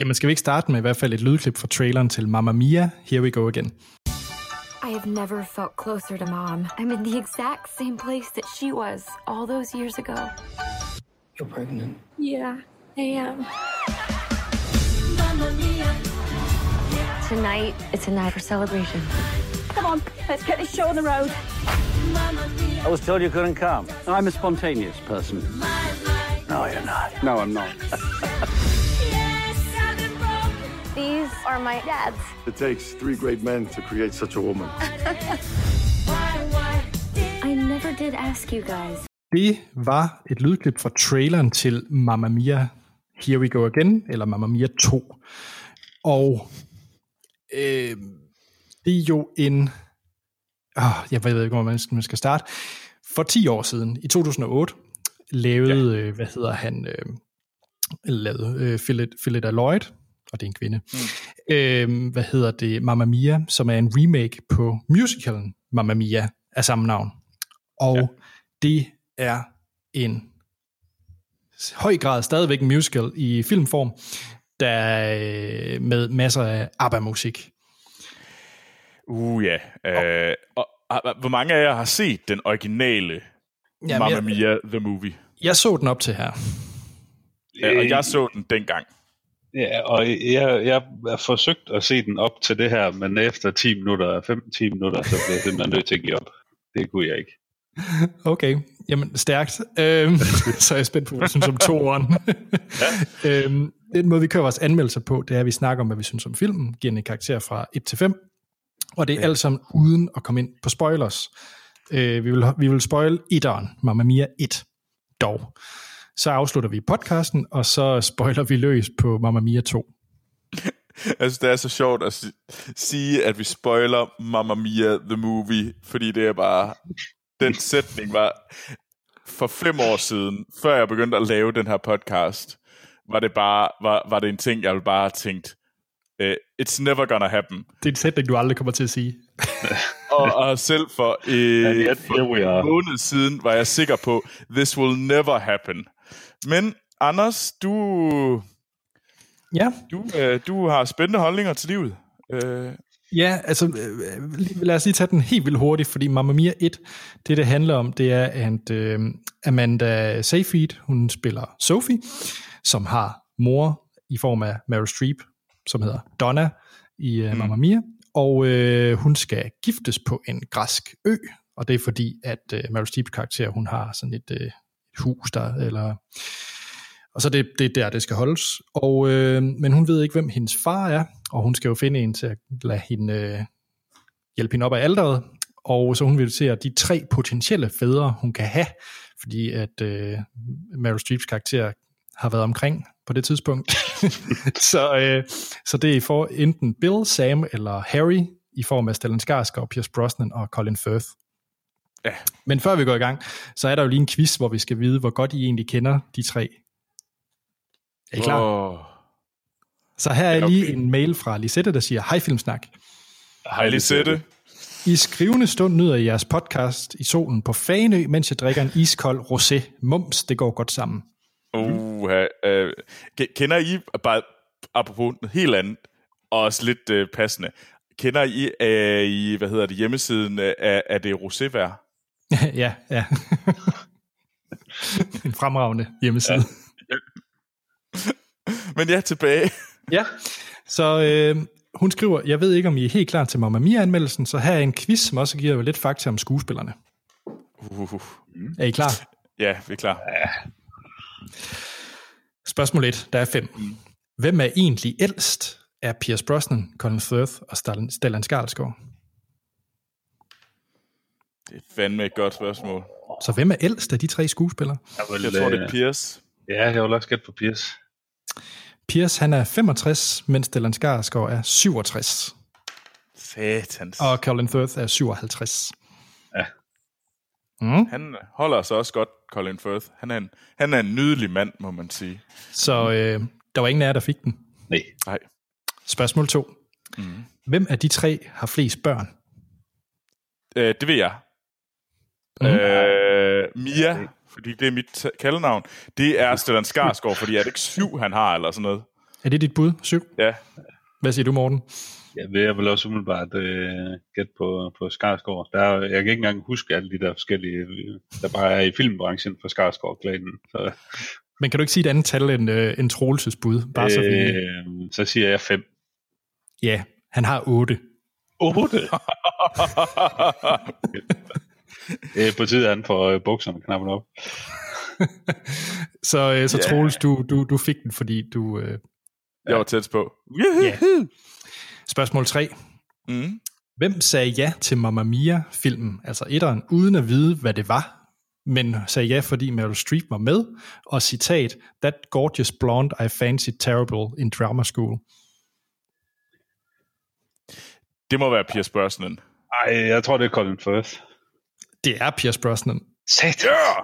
Jamen, skal vi ikke starte med i hvert fald et lydklip fra traileren til Mamma Mia? Here we go again. I have never felt closer to Mom. I'm in the exact same place that she was all those years ago. You're pregnant? Yeah. I am. Tonight, it's a night for celebration. Come on, let's get this show on the road. I was told you couldn't come. I'm a spontaneous person. No, you're not. No, I'm not. [laughs] These are my dad's. It takes three great men to create such a woman. I never did ask you guys. Det var et lydklip fra traileren til Mamma Mia Here We Go Again, eller Mamma Mia 2. Og øh, det er jo en... Oh, jeg ved ikke, hvor man skal, starte. For 10 år siden, i 2008, lavede, ja. øh, hvad hedder han, øh, lavede øh, Philip Lloyd, og det er en kvinde, mm. øh, hvad hedder det, Mamma Mia, som er en remake på musicalen Mamma Mia af samme navn. Og ja. det er en høj grad stadigvæk en musical i filmform, der øh, med masser af ABBA-musik. Uh ja. Øh, og, og, hvor mange af jer har set den originale Jamen, Mamma jeg- Mia The Movie? Jeg så den op til her. Ja, og jeg så den dengang. Ja, og jeg, jeg har forsøgt at se den op til det her, men efter 10 minutter, 15-10 minutter, så blev jeg simpelthen nødt til at give op. Det kunne jeg ikke. [laughs] Okay, jamen stærkt. Øhm, [laughs] så er jeg spændt på, hvad du synes om toeren. [laughs] ja. øhm, den måde, vi kører vores anmeldelser på, det er, at vi snakker om, hvad vi synes om filmen, giver en karakter fra 1 til 5, og det er ja. alt sammen uden at komme ind på spoilers. Øh, vi, vil, vi vil spoil etteren, Mamma Mia 1, dog. Så afslutter vi podcasten, og så spoiler vi løs på Mamma Mia 2. Altså, [laughs] det er så sjovt at si- sige, at vi spoiler Mamma Mia The Movie, fordi det er bare... Den sætning var... For fem år siden, før jeg begyndte at lave den her podcast, var det bare var, var det en ting, jeg ville bare have tænkt, uh, it's never gonna happen. Det er en sætning, du aldrig kommer til at sige. [laughs] Og, og selv for, And øh, yet, for here we are. en måned siden var jeg sikker på, this will never happen. Men Anders, du, Ja, du, øh, du har spændende holdninger til livet. Øh, Ja, altså øh, lige- lad os lige tage den helt vildt hurtigt, fordi Mamma Mia 1, det det handler om, det er, at øh, Amanda Seyfried, hun spiller Sophie, som har mor i form af Meryl Streep, som hedder Donna i øh, Mamma Mia, og øh, hun skal giftes på en græsk ø, og det er fordi, at øh, Meryl Streeps karakter, hun har sådan et, øh, et hus der, eller og så det, det er der, det skal holdes. Og, øh, men hun ved ikke, hvem hendes far er, og hun skal jo finde en til at lade hende, øh, hjælpe hende op af alderet. Og så hun vil se de tre potentielle fædre, hun kan have, fordi at øh, Meryl Streeps karakter har været omkring på det tidspunkt. [laughs] så, øh, så det er for enten Bill, Sam eller Harry, i form af Stellan Skarsgård, Pierce Brosnan og Colin Firth. Ja. Men før vi går i gang, så er der jo lige en quiz, hvor vi skal vide, hvor godt I egentlig kender de tre. Er I klar? Åh. Så her er lige en mail fra Lisette, der siger, hej Filmsnak. Hej Lisette. I skrivende stund nyder jeres podcast i solen på Faneø, mens jeg drikker en iskold rosé. Mums, det går godt sammen. Uh, uh, kender I, bare apropos helt andet, og også lidt uh, passende, kender I, uh, I, hvad hedder det, hjemmesiden uh, af, af det rosévær? [laughs] ja, ja. [laughs] en fremragende hjemmeside. Ja. [laughs] Men ja, tilbage. ja. Så øh, hun skriver, jeg ved ikke, om I er helt klar til Mamma Mia-anmeldelsen, så her er en quiz, som også giver lidt fakta om skuespillerne. Uh, Er I klar? ja, vi er klar. Spørgsmål 1, der er fem. Hvem er egentlig ældst af Pierce Brosnan, Colin Firth og Stellan- Stellan Skarsgård? Det er fandme et godt spørgsmål. Så hvem er ældst af de tre skuespillere? Jeg, vil, Jeg tror, det er øh, Piers. Ja, jeg vil også gætte på Piers. Pierce han er 65, mens Stellan Skarsgård er 67. Satans. Og Colin Firth er 57. Ja. Mm. Han holder sig også godt, Colin Firth. Han er en, han er en nydelig mand, må man sige. Så øh, der var ingen af jer, der fik den. Nej. Nej. Spørgsmål 2. Mm. Hvem af de tre har flest børn? Øh, det ved jeg. Mhm. Øh, Mia, fordi det er mit kaldenavn, det er Stellan Skarsgård, fordi er det ikke syv, han har, eller sådan noget? Er det dit bud? 7? Ja. Hvad siger du, Morten? Jeg vil jeg vil også umiddelbart øh, gætte på, på Skarsgård. Der er, jeg kan ikke engang huske alle de der forskellige, øh, der bare er i filmbranchen for Skarsgård-klanen. Så Men kan du ikke sige et andet tal end, øh, end Troelses bud? Bare så, vi, Øh, så siger jeg 5. ja, han har 8. 8? [laughs] [laughs] Det er på tide, han får øh, bukserne knappet op. [laughs] Så, øh, så Ja. Troels, du, du, du fik den, fordi du... Øh, Jeg var tæt på. ja. Spørgsmål 3. Mm. Hvem sagde ja til Mamma Mia-filmen, altså etteren, uden at vide, hvad det var, men sagde ja, fordi Meryl Streep var med, og citat, That gorgeous blonde I fancied terrible in drama school. Det må være Pierce Brosnan. Ej, jeg tror, det er Colin Firth. Det er Pierce Brosnan. Satan! Ja!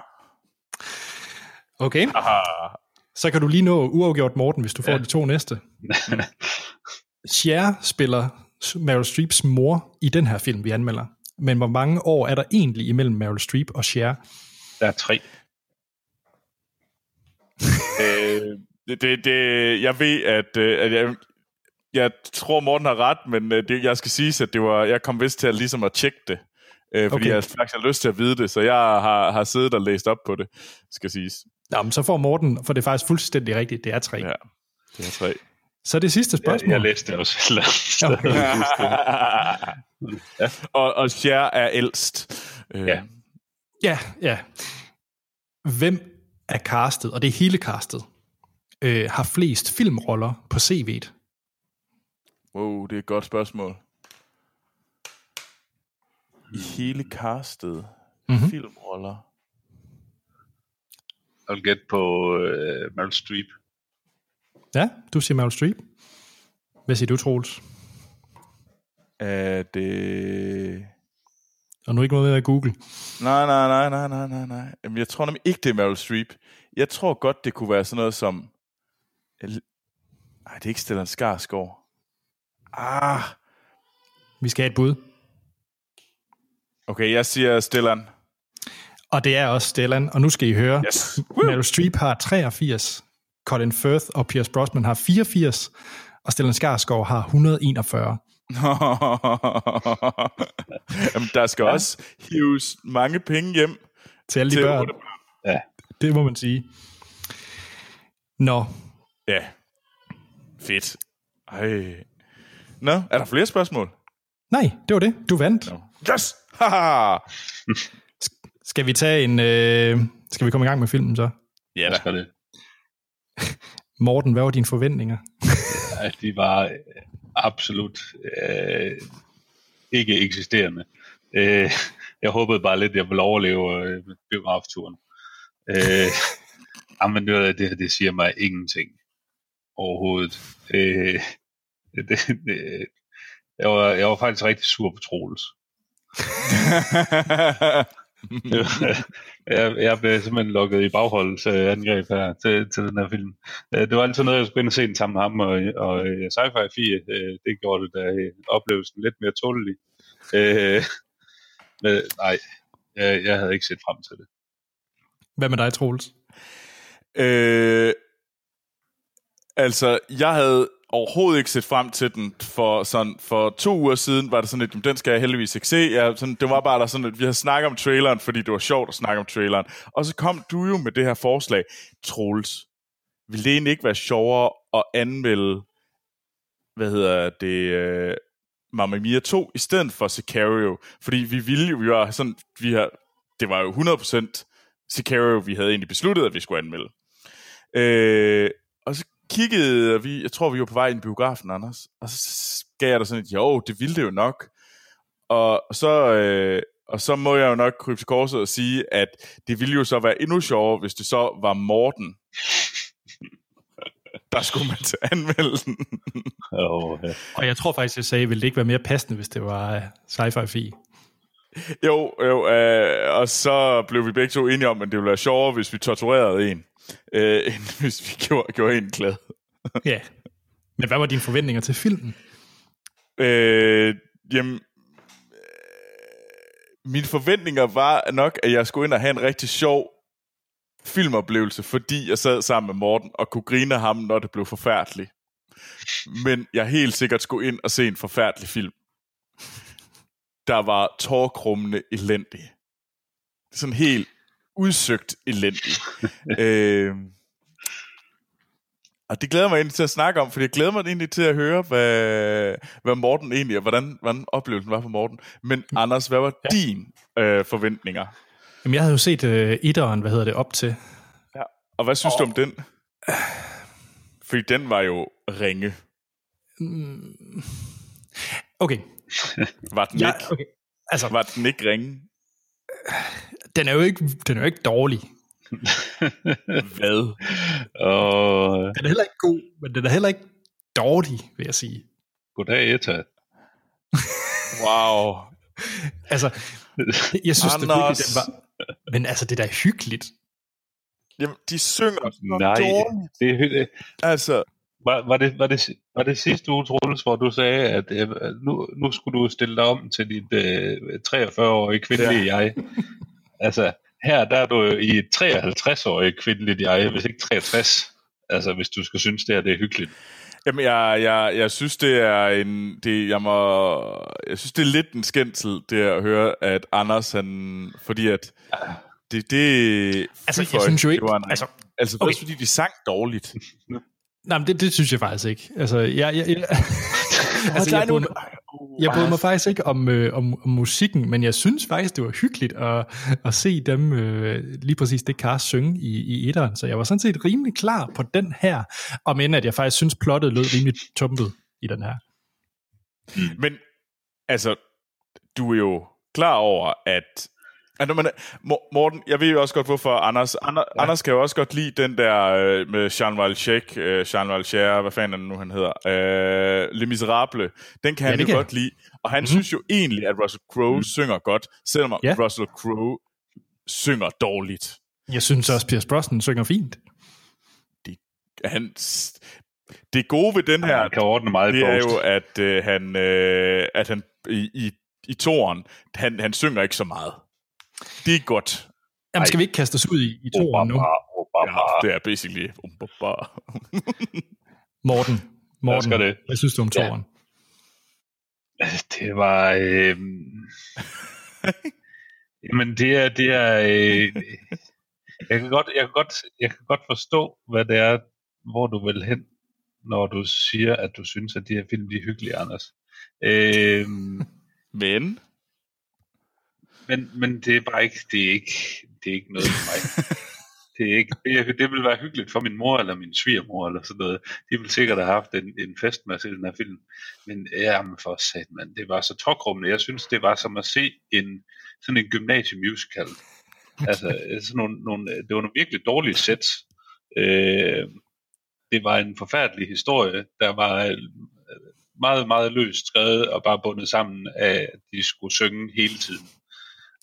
Okay, Ah, så kan du lige nå uafgjort Morten, hvis du får Ja. de to næste. [laughs] Cher spiller Meryl Streeps mor i den her film, vi anmelder. Men hvor mange år er der egentlig imellem Meryl Streep og Cher? Der er tre. [laughs] øh, det, det, det, jeg ved, at, øh, at jeg, jeg tror, Morten har ret, men øh, det, jeg skal sige, at det var, jeg kom vist til at, ligesom at tjekke det. Øh, fordi Okay. jeg faktisk har lyst til at vide det, så jeg har, har siddet og læst op på det, skal siges. Nå, men så får Morten, for det er faktisk fuldstændig rigtigt, det er tre. Ja, det er tre. Så det sidste spørgsmål. jeg læste det også. [laughs] Okay. Ja. og, og Cher er ældst. Øh, Ja. Ja, ja. Hvem af castet, og det er hele castet, øh, har flest filmroller på CV'et? Wow, det er et godt spørgsmål. I hele castet. Mm-hmm. Filmroller. Jeg vil gætte på uh, Meryl Streep. Ja, du siger Meryl Streep. Hvad siger du, Troels? Er det... Og nu ikke noget med at google. Nej, nej, nej, nej, nej, nej, nej. Jamen, jeg tror nemlig ikke, det er Meryl Streep. Jeg tror godt, det kunne være sådan noget som... Nej, det er ikke Stellan Skarsgård. Ah, Vi skal have et bud. Okay, jeg siger Stellan. Og det er også Stellan, og nu skal I høre. Yes. Woo! [laughs] Meryl Streep har 83, Colin Firth og Pierce Brosnan har 84, og Stellan Skarsgård har 141. [laughs] Jamen, der skal ja. også hives mange penge hjem Til alle de til børn. Ja. Det må man sige. Nå, Ja. Fedt. Ej. Nå, er der flere spørgsmål? nej, det var det. Du vandt. Yes! Haha! [laughs] Skal vi tage en... Øh, skal vi komme i gang med filmen så? Ja da. skal det. [laughs] Morten, hvad var dine forventninger? [laughs] Ja, de var øh, absolut øh, ikke eksisterende. Øh, jeg håbede bare lidt, at jeg ville overleve øh, biografturen. Øh, jamen, det, det, det siger mig ingenting overhovedet. Øh, det, det, jeg, var, jeg var faktisk rigtig sur på Troels. [laughs] jeg, jeg blev simpelthen lukket i bagholdets øh, angreb her til, til den her film. Øh, det var altid noget, jeg skulle ind og se den sammen med ham, og, og øh, Sci-Fi 4, øh, det gjorde det da øh, oplevelsen lidt mere tålelig. Øh, men nej, jeg, jeg havde ikke set frem til det. Hvad med dig, Troels? øh, altså, jeg havde overhovedet ikke set frem til den for sådan for to uger siden var det sådan lidt, den skal jeg heldigvis ikke se. Jeg, sådan, det var bare der sådan, at vi havde snakket om traileren, fordi det var sjovt at snakke om traileren. Og så kom du jo med det her forslag, Troels. ville det egentlig ikke være sjovere at anmelde, hvad hedder det, uh, Mamma Mia 2, i stedet for Sicario? Fordi vi ville jo, vi var sådan, vi har, det var jo 100% Sicario, vi havde egentlig besluttet, at vi skulle anmelde. Øh, kiggede vi, jeg tror, vi var på vej ind i biografen, Anders, og så gav jeg dig sådan et, jo, det ville det jo nok. Og så, øh, og så må jeg jo nok krybe til korset og sige, at det ville jo så være endnu sjovere, hvis det så var Morten, [laughs] der skulle man til anmelde den. Og, øh, Og jeg tror faktisk, jeg sagde, ville det ikke være mere passende, hvis det var uh, sci-fi fi. Jo, jo, øh, og så blev vi begge to enige om, at det ville være sjovere, hvis vi torturerede en, øh, [laughs] end hvis vi gjorde, gjorde en glad. [laughs] ja. Men hvad var dine forventninger til filmen? Øh, jamen, øh, mine forventninger var nok, at jeg skulle ind og have en rigtig sjov filmoplevelse, fordi jeg sad sammen med Morten og kunne grine af ham, når det blev forfærdeligt. Men jeg helt sikkert skulle ind og se en forfærdelig film. Der var tårkrummende elendig. Sådan helt udsøgt elendig. [laughs] øh, Og det glæder mig egentlig til at snakke om, for jeg glæder mig egentlig til at høre, hvad, hvad Morten egentlig, og hvordan, hvordan oplevelsen var for Morten. Men Anders, hvad var ja. din øh, forventninger? Jamen, jeg havde jo set øh, etteren, hvad hedder det, op til. Ja. Og hvad synes oh. du om den? Fordi den var jo ringe. Okay, Var den, ja, ikke, okay. Altså, var den ikke ringe? Den er jo ikke, den er jo ikke dårlig. [laughs] Hvad? Og Den er heller ikke god, men den er heller ikke dårlig, vil jeg sige. goddag, Etta. [laughs] Wow. Altså, jeg synes, det virkelig, Anders. den var... Men altså, det er da hyggeligt. Jamen, de synger så Nej, dårligt. det er hyggeligt. Altså, Var, var, det, var, det, var det sidste uge, Troels, hvor du sagde, at øh, nu, nu skulle du stille dig om til dit øh, 43-årige kvindelige ja. jeg? Altså, her der er du i et 53-årige kvindeligt jeg, hvis ikke 63. Altså, hvis du skal synes, det her det er hyggeligt. Jamen, jeg, jeg, jeg synes, det er en... Det, jeg, må, jeg synes, det er lidt en skændsel, det at høre, at Anders, han... Fordi at... Det, det, Altså, jeg synes jo ikke... var en- Altså, altså okay. også fordi de sang dårligt. [laughs] nej, men det, det synes jeg faktisk ikke. Altså, jeg... jeg, jeg [laughs] altså, jeg, bryder, mig- jeg bryder mig faktisk ikke om, øh, om, om musikken, men jeg synes faktisk, det var hyggeligt at, at se dem, øh, lige præcis det cast synge i, i etteren. Så jeg var sådan set rimelig klar på den her, om end at jeg faktisk synes, plottet lød rimelig tumpet i den her. Men altså, du er jo klar over, at... Men, Mo- Morten, jeg ved jo også godt, hvorfor Anders... Anders, ja. Anders kan jo også godt lide den der øh, med Jean Valjean, øh, Jean Valjean, hvad fanden er det nu, han hedder? Øh, Les Miserables. Den kan Ja, han det jo kan godt lide. Og han mm-hmm. synes jo egentlig, at Russell Crowe mm. synger godt, selvom Ja. Russell Crowe synger dårligt. Jeg synes også, Pierce Brosnan synger fint. Han, det gode ved den her, Han kan ordne meget det er post. jo, at øh, han, øh, at han i, i, i toren, han, han synger ikke så meget. Det er godt. Jamen, skal vi ikke kaste os ud i, i toren nu? Obama, Obama. Ja, det er basically... [laughs] Morten, Morten skal det. hvad synes du om Ja. toren? Det var... Øh... [laughs] Jamen, det er... Det er øh... jeg, kan godt, jeg, kan godt, jeg kan godt forstå, hvad det er, hvor du vil hen, når du siger, at du synes, at de her film de er hyggelige, Anders. Øh... Men... Men, men det er bare ikke, det er ikke, det er ikke noget for mig. [laughs] Det, er ikke, det, det vil være hyggeligt for min mor eller min svigermor eller sådan noget. De ville sikkert have haft en, en fest med at den her film. Men jamen for sat, man, det var så tokrummende. Jeg synes, det var som at se en, sådan en gymnasiemusical. [laughs] Altså, sådan nogle, nogle, det var nogle virkelig dårlige sets. Øh, det var en forfærdelig historie, der var øh, meget, meget løst skrevet og bare bundet sammen af, at de skulle synge hele tiden.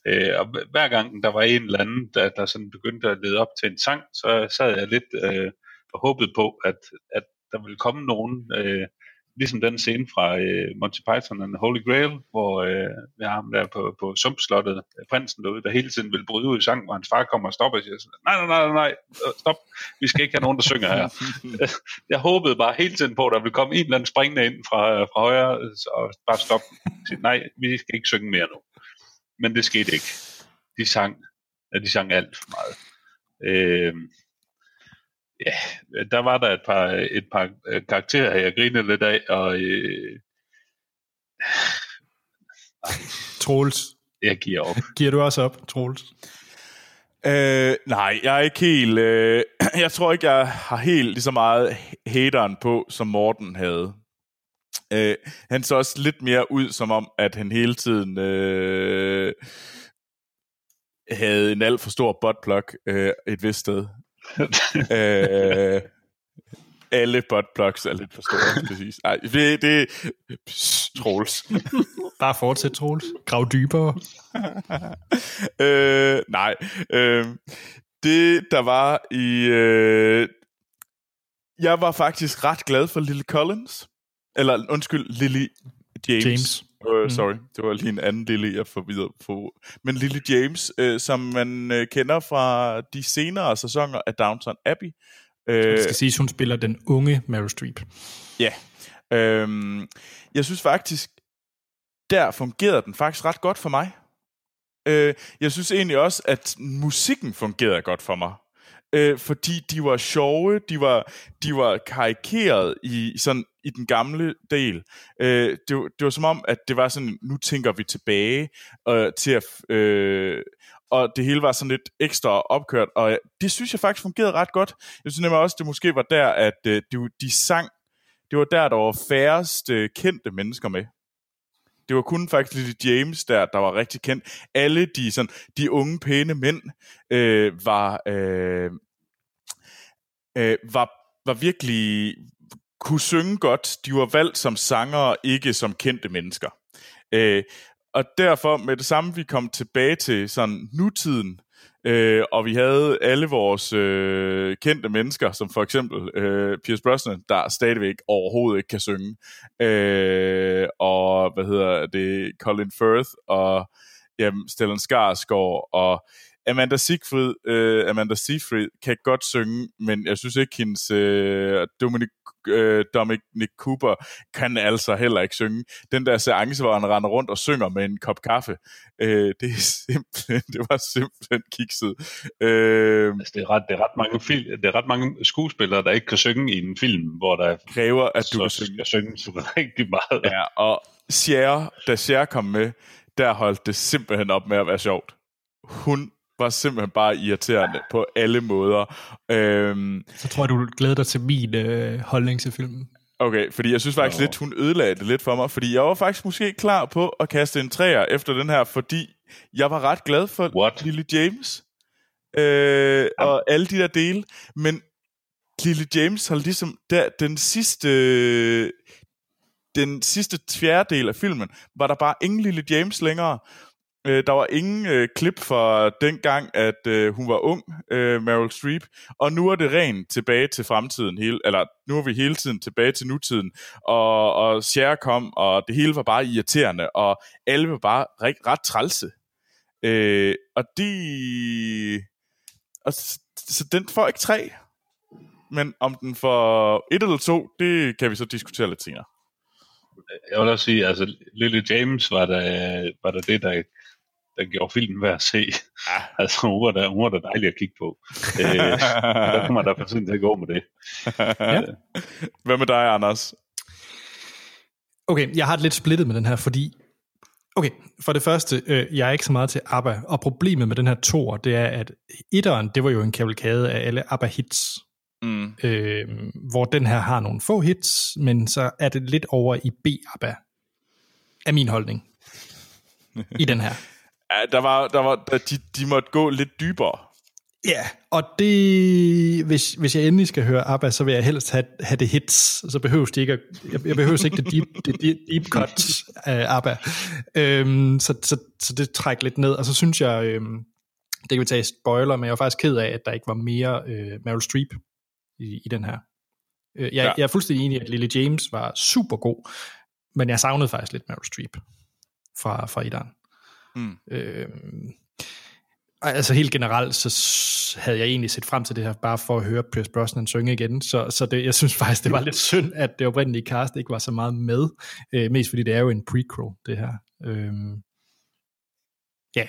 Øh, og hver- gang der var en eller anden, der, der sådan begyndte at lede op til en sang, så sad jeg lidt øh, og håbede på, at, at der ville komme nogen, øh, ligesom den scene fra øh, Monty Python and the Holy Grail, hvor øh, vi har ham der på, på sumpslottet, øh, prinsen derude, der hele tiden vil bryde ud i sang, hvor hans far kommer og stopper og siger, sådan, nej, nej, nej, nej, øh, stop, vi skal ikke have nogen, der synger her. [laughs] jeg håbede bare hele tiden på, at der ville komme en eller anden springende ind fra, fra højre, øh, og bare stoppe. Sige, nej, vi skal ikke synge mere nu. Men det skete ikke. De sang, ja, de sang alt for meget. Øh, ja, der var der et par, et par øh, karakterer, jeg grinede lidt af, og øh, Troels, jeg giver op. giver du også op, Troels? Øh, nej, jeg er ikke helt... Øh, [clears throat] jeg tror ikke, jeg har helt lige så meget hateren på, som Morten havde. Øh, han så også lidt mere ud, som om, at han hele tiden øh, havde en alt for stor buttplug øh, et vist sted. [laughs] øh, alle buttplugs er lidt for store, [laughs] præcis. Ej, det, det pss, Troels. Bare fortsæt, Troels. Grav dybere. [laughs] øh, nej. Øh, det, der var i... Øh, jeg var faktisk ret glad for Lily Collins. Eller, undskyld, Lily James. James. Uh, sorry, det var lige en anden Lily, jeg får videre på. Men Lily James, øh, som man øh, kender fra de senere sæsoner af Downton Abbey. Øh, Det skal siges, hun spiller den unge Meryl Streep. Ja. Øhm, jeg synes faktisk, der fungerede den faktisk ret godt for mig. Øh, jeg synes egentlig også, at musikken fungerede godt for mig øh, fordi de var sjove, de var, de var karikeret i, sådan, i den gamle del. Øh, det, var- det var som om, at det var sådan, nu tænker vi tilbage øh, til at... Øh, og det hele var sådan lidt ekstra opkørt, og det synes jeg faktisk fungerede ret godt. Jeg synes nemlig også, det måske var der, at øh, de, de sang, det var der, der var færrest øh, kendte mennesker med. Det var kun faktisk Lily James, der, der var rigtig kendt. Alle de, sådan, de unge, pæne mænd øh, var, øh, øh, var, var virkelig kunne synge godt. De var valgt som sangere, ikke som kendte mennesker. Øh, og derfor med det samme, vi kom tilbage til sådan nutiden, øh, og vi havde alle vores øh, kendte mennesker, som for eksempel øh, Pierce Brosnan, der stadigvæk overhovedet ikke kan synge, øh, og hvad hedder det, Colin Firth, og jamen, Stellan Skarsgård, og Amanda Siegfried, øh, Amanda Seyfried kan godt synge, men jeg synes ikke, hendes øh, Dominic, øh, Dominic Cooper kan altså heller ikke synge. Den der seance, hvor han render rundt og synger med en kop kaffe, øh, det er [laughs] simpelthen, det var simpelthen kikset. Øh, Altså, det, er ret, det, er ret mange fil, det er ret mange skuespillere, der ikke kan synge i en film, hvor der kræver, at du så kan synge. synge [laughs] rigtig meget. Ja, og Cher, da Cher kom med, der holdt det simpelthen op med at være sjovt. Hun var simpelthen bare irriterende på alle måder. Øhm, Så tror jeg, du glæder dig til min øh, holdning til filmen. okay, fordi jeg synes faktisk Nå. lidt, hun ødelagde det lidt for mig, fordi jeg var faktisk måske klar på at kaste en træer efter den her, fordi jeg var ret glad for What? Lily James øh, og alle de der dele, men Lily James har ligesom der, den sidste den sidste fjerdedel af filmen, var der bare ingen Lily James længere. Øh, der var ingen øh, klip fra den gang, at øh, hun var ung, øh, Meryl Streep, og nu er det rent tilbage til fremtiden, hele, eller nu er vi hele tiden tilbage til nutiden, og, og Cher kom, og det hele var bare irriterende, og alle var bare ret, ret trælse. Øh, og de... Og, så den får ikke tre, men om den får et eller to, det kan vi så diskutere lidt senere. Jeg vil også sige, altså Lily James var der, var der det, der, der gjorde filmen værd at se. Ja. [laughs] Altså hun var da, hun var da dejlig at kigge på. Øh, [laughs] der man da få tiden til at gå med det. Ja. Hvad med dig, Anders? Okay, jeg har det lidt splittet med den her, fordi... Okay, for det første, øh, jeg er ikke så meget til ABBA, og problemet med den her tor, det er, at etteren, det var jo en kavalkade af alle ABBA-hits, Mm. øh, hvor den her har nogle få hits, men så er det lidt over i B-ABBA, er min holdning, i den her. [laughs] Ja, der var, der var, der, de, de måtte gå lidt dybere. Ja, og det, hvis, hvis jeg endelig skal høre ABBA, så vil jeg helst have, have det hits, så behøves det ikke, at, jeg, jeg behøves ikke det deep, det deep, deep cut af ABBA. Øhm, så, så, så det trækker lidt ned, og så synes jeg, øhm, det kan vi tage spoiler, men jeg var faktisk ked af, at der ikke var mere øh, Meryl Streep i, i den her. Øh, jeg, Ja. jeg er fuldstændig enig i, at Lily James var super god, men jeg savnede faktisk lidt Meryl Streep fra, fra etteren. Mm. Øhm, altså helt generelt, så havde jeg egentlig set frem til det her, bare for at høre Pierce Brosnan synge igen, så, så det, jeg synes faktisk, det var lidt synd, at det oprindelige cast ikke var så meget med, øh, mest fordi det er jo en prequel, det her. Øhm, ja.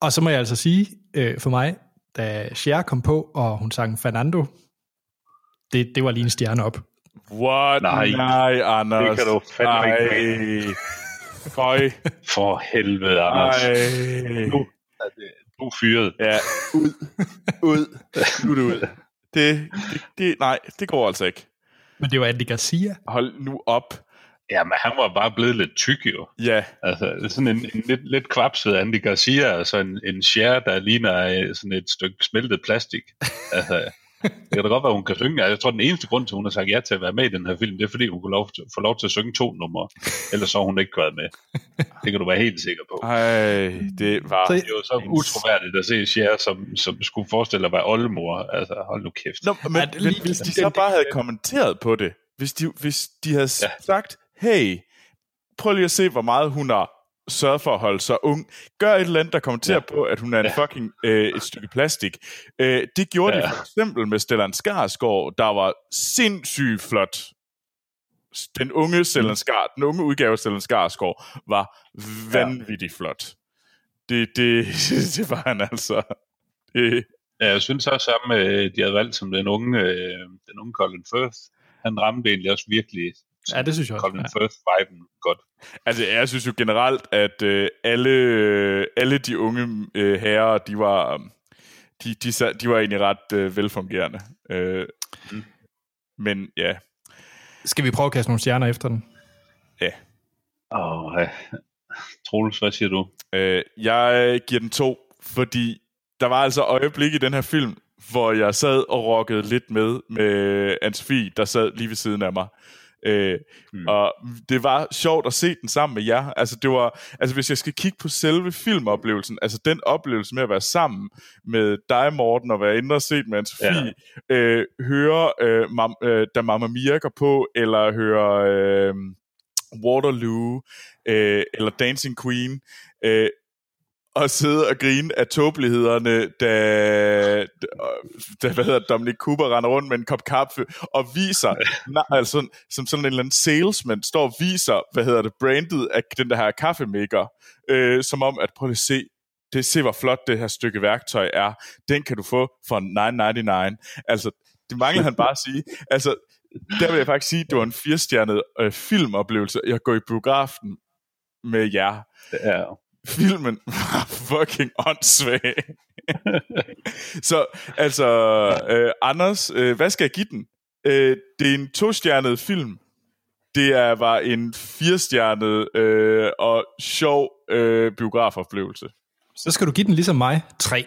Og så må jeg altså sige, øh, for mig, da Cher kom på, og hun sang Fernando, det, det var lige en stjerne op. What? Nej. Nej, Anders. Det kan du fandme Ej. ikke Føj. For helvede, Anders. Ej. Nu er det- du er fyret. Ja, ud. Ud. Nu er det ud. Det, det, det, nej, det går altså ikke. Men det var Andy Garcia. Hold nu op. Ja, men han var bare blevet lidt tyk jo. Ja, Altså, sådan en, en lidt, lidt kvapset Andy Garcia, altså en, en share, der ligner øh, sådan et stykke smeltet plastik. Altså, det kan da godt være, hun kan synge. Jeg tror, den eneste grund til, at hun har sagt ja til at være med i den her film, det er, fordi hun kunne lov, få lov til at synge to numre. Ellers så har hun ikke været med. Det kan du være helt sikker på. ej, det var... Så- Det er jo så utroværdigt at se Cher, som, som skulle forestille at være oldemor. Altså, hold nu kæft. Nå, men, men lige- hvis de så bare havde kommenteret på det, hvis de, hvis de havde Ja. sagt, hey, prøv lige at se, hvor meget hun har sørget for at holde sig ung. Gør et eller andet, der kommenterer ja. Ja. på, at hun er en Ja. fucking øh, et stykke plastik. Øh, det gjorde ja. Ja. de for eksempel med Stellan Skarsgård, der var sindssygt flot. Den unge Stellan Skar, den unge udgave af Stellan Skarsgård var vanvittigt flot. Det, det, [laughs] det var han altså. Det, Ja, jeg synes også, at øh, de havde valgt som den unge, øh, den unge Colin Firth. Han ramte egentlig også virkelig Ja, det synes jeg også. Colin Ja. Firth-viben godt. Altså, jeg synes jo generelt, at øh, alle, alle de unge øh, herrer, de var, um, de, de, sa- de var egentlig ret øh, velfungerende. Øh, Mm. Men ja, Skal vi prøve at kaste nogle stjerner efter den? Åh, ja. Troels, hvad siger du? øh, jeg giver den to, fordi der var altså øjeblik i den her film, hvor jeg sad og rockede lidt med med Anne-Sophie, der sad lige ved siden af mig. Øh, mm. Og det var sjovt at se den sammen med jer. Altså, det var, altså, hvis jeg skal kigge på selve filmoplevelsen, altså den oplevelse med at være sammen med dig, Morten, og være inde og se den med Anne-Sophie, ja. øh, høre, øh, mam, øh, da Mamma Mia går på, eller høre øh, Waterloo, øh, eller Dancing Queen, øh, og sidde og grine af tåbelighederne, da, da hvad hedder Dominic Cooper render rundt med en kop kaffe og viser, [laughs] nej, altså, som sådan en eller anden salesman, står og viser, hvad hedder det, brandet af den der her kaffemaker, øh, som om, at prøv at se, det se, hvor flot det her stykke værktøj er. Den kan du få for 9,99. Altså, det mangler han bare at sige. Altså, der vil jeg faktisk sige, at det var en firestjernet øh, filmoplevelse. Jeg går i biografen med jer Ja. Filmen [laughs] var fucking åndssvag. [laughs] så altså, øh, Anders, øh, hvad skal jeg give den? Øh, det er en to-stjernet film. Det er, var en firestjernet øh, og sjov øh, biografoplevelse. Så skal du give den ligesom mig. Tre.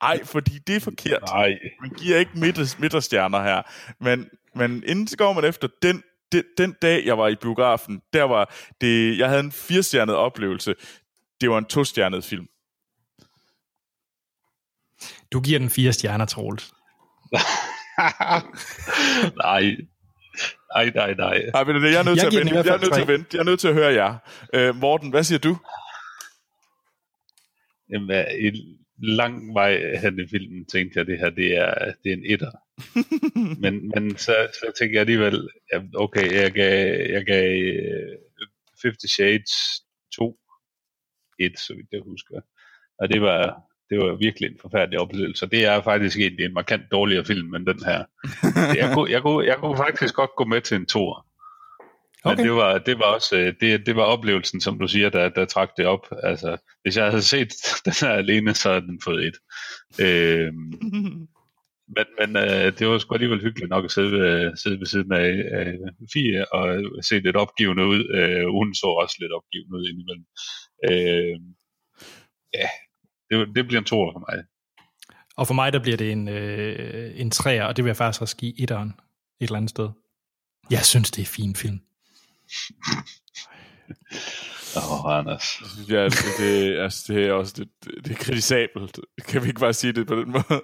Ej, fordi det er forkert. Nej. Man giver ikke midter, midterstjerner her. Men, men inden så går man efter den, den, den dag, jeg var i biografen, der var det, jeg havde en firestjernet oplevelse. Det var en to-stjernet film. Du giver den fire stjerner, Troels. [laughs] nej. Nej, nej, nej. Nej, men det jeg er nødt Jeg til at vente. Jeg er nødt til at vente. Jeg er nødt til at høre jer. Øh, Morten, hvad siger du? Jamen, en lang vej hen i filmen tænkte jeg, det her det er, det er en etter. [laughs] men men så, så tænkte jeg alligevel, okay, jeg gav, jeg gav øh, Fifty Shades 2 et, så vidt jeg husker. Og det var, det var virkelig en forfærdelig oplevelse. Det er faktisk egentlig en markant dårligere film end den her. [laughs] jeg, kunne, jeg, kunne, jeg kunne faktisk godt gå med til en tor. Men Okay. det var, det var også øh, det, det var oplevelsen, som du siger, der, der trak det op. Altså, hvis jeg havde set [laughs] den her alene, så havde den fået et. Øhm, [laughs] men men øh, det var sgu alligevel hyggeligt nok at sidde ved, sidde ved siden af øh, Fie og se lidt opgivende ud. Øh, hun så også lidt opgivende ud indimellem. Øh, ja, det, det bliver en toer for mig. Og for mig, der bliver det en, øh, en træer, og det vil jeg faktisk også give etteren et eller andet sted. Jeg synes, det er en fin film. Åh, oh, Anders. Ja, det, det, altså, det er også det, det er kritisabelt. Kan vi ikke bare sige det på den måde?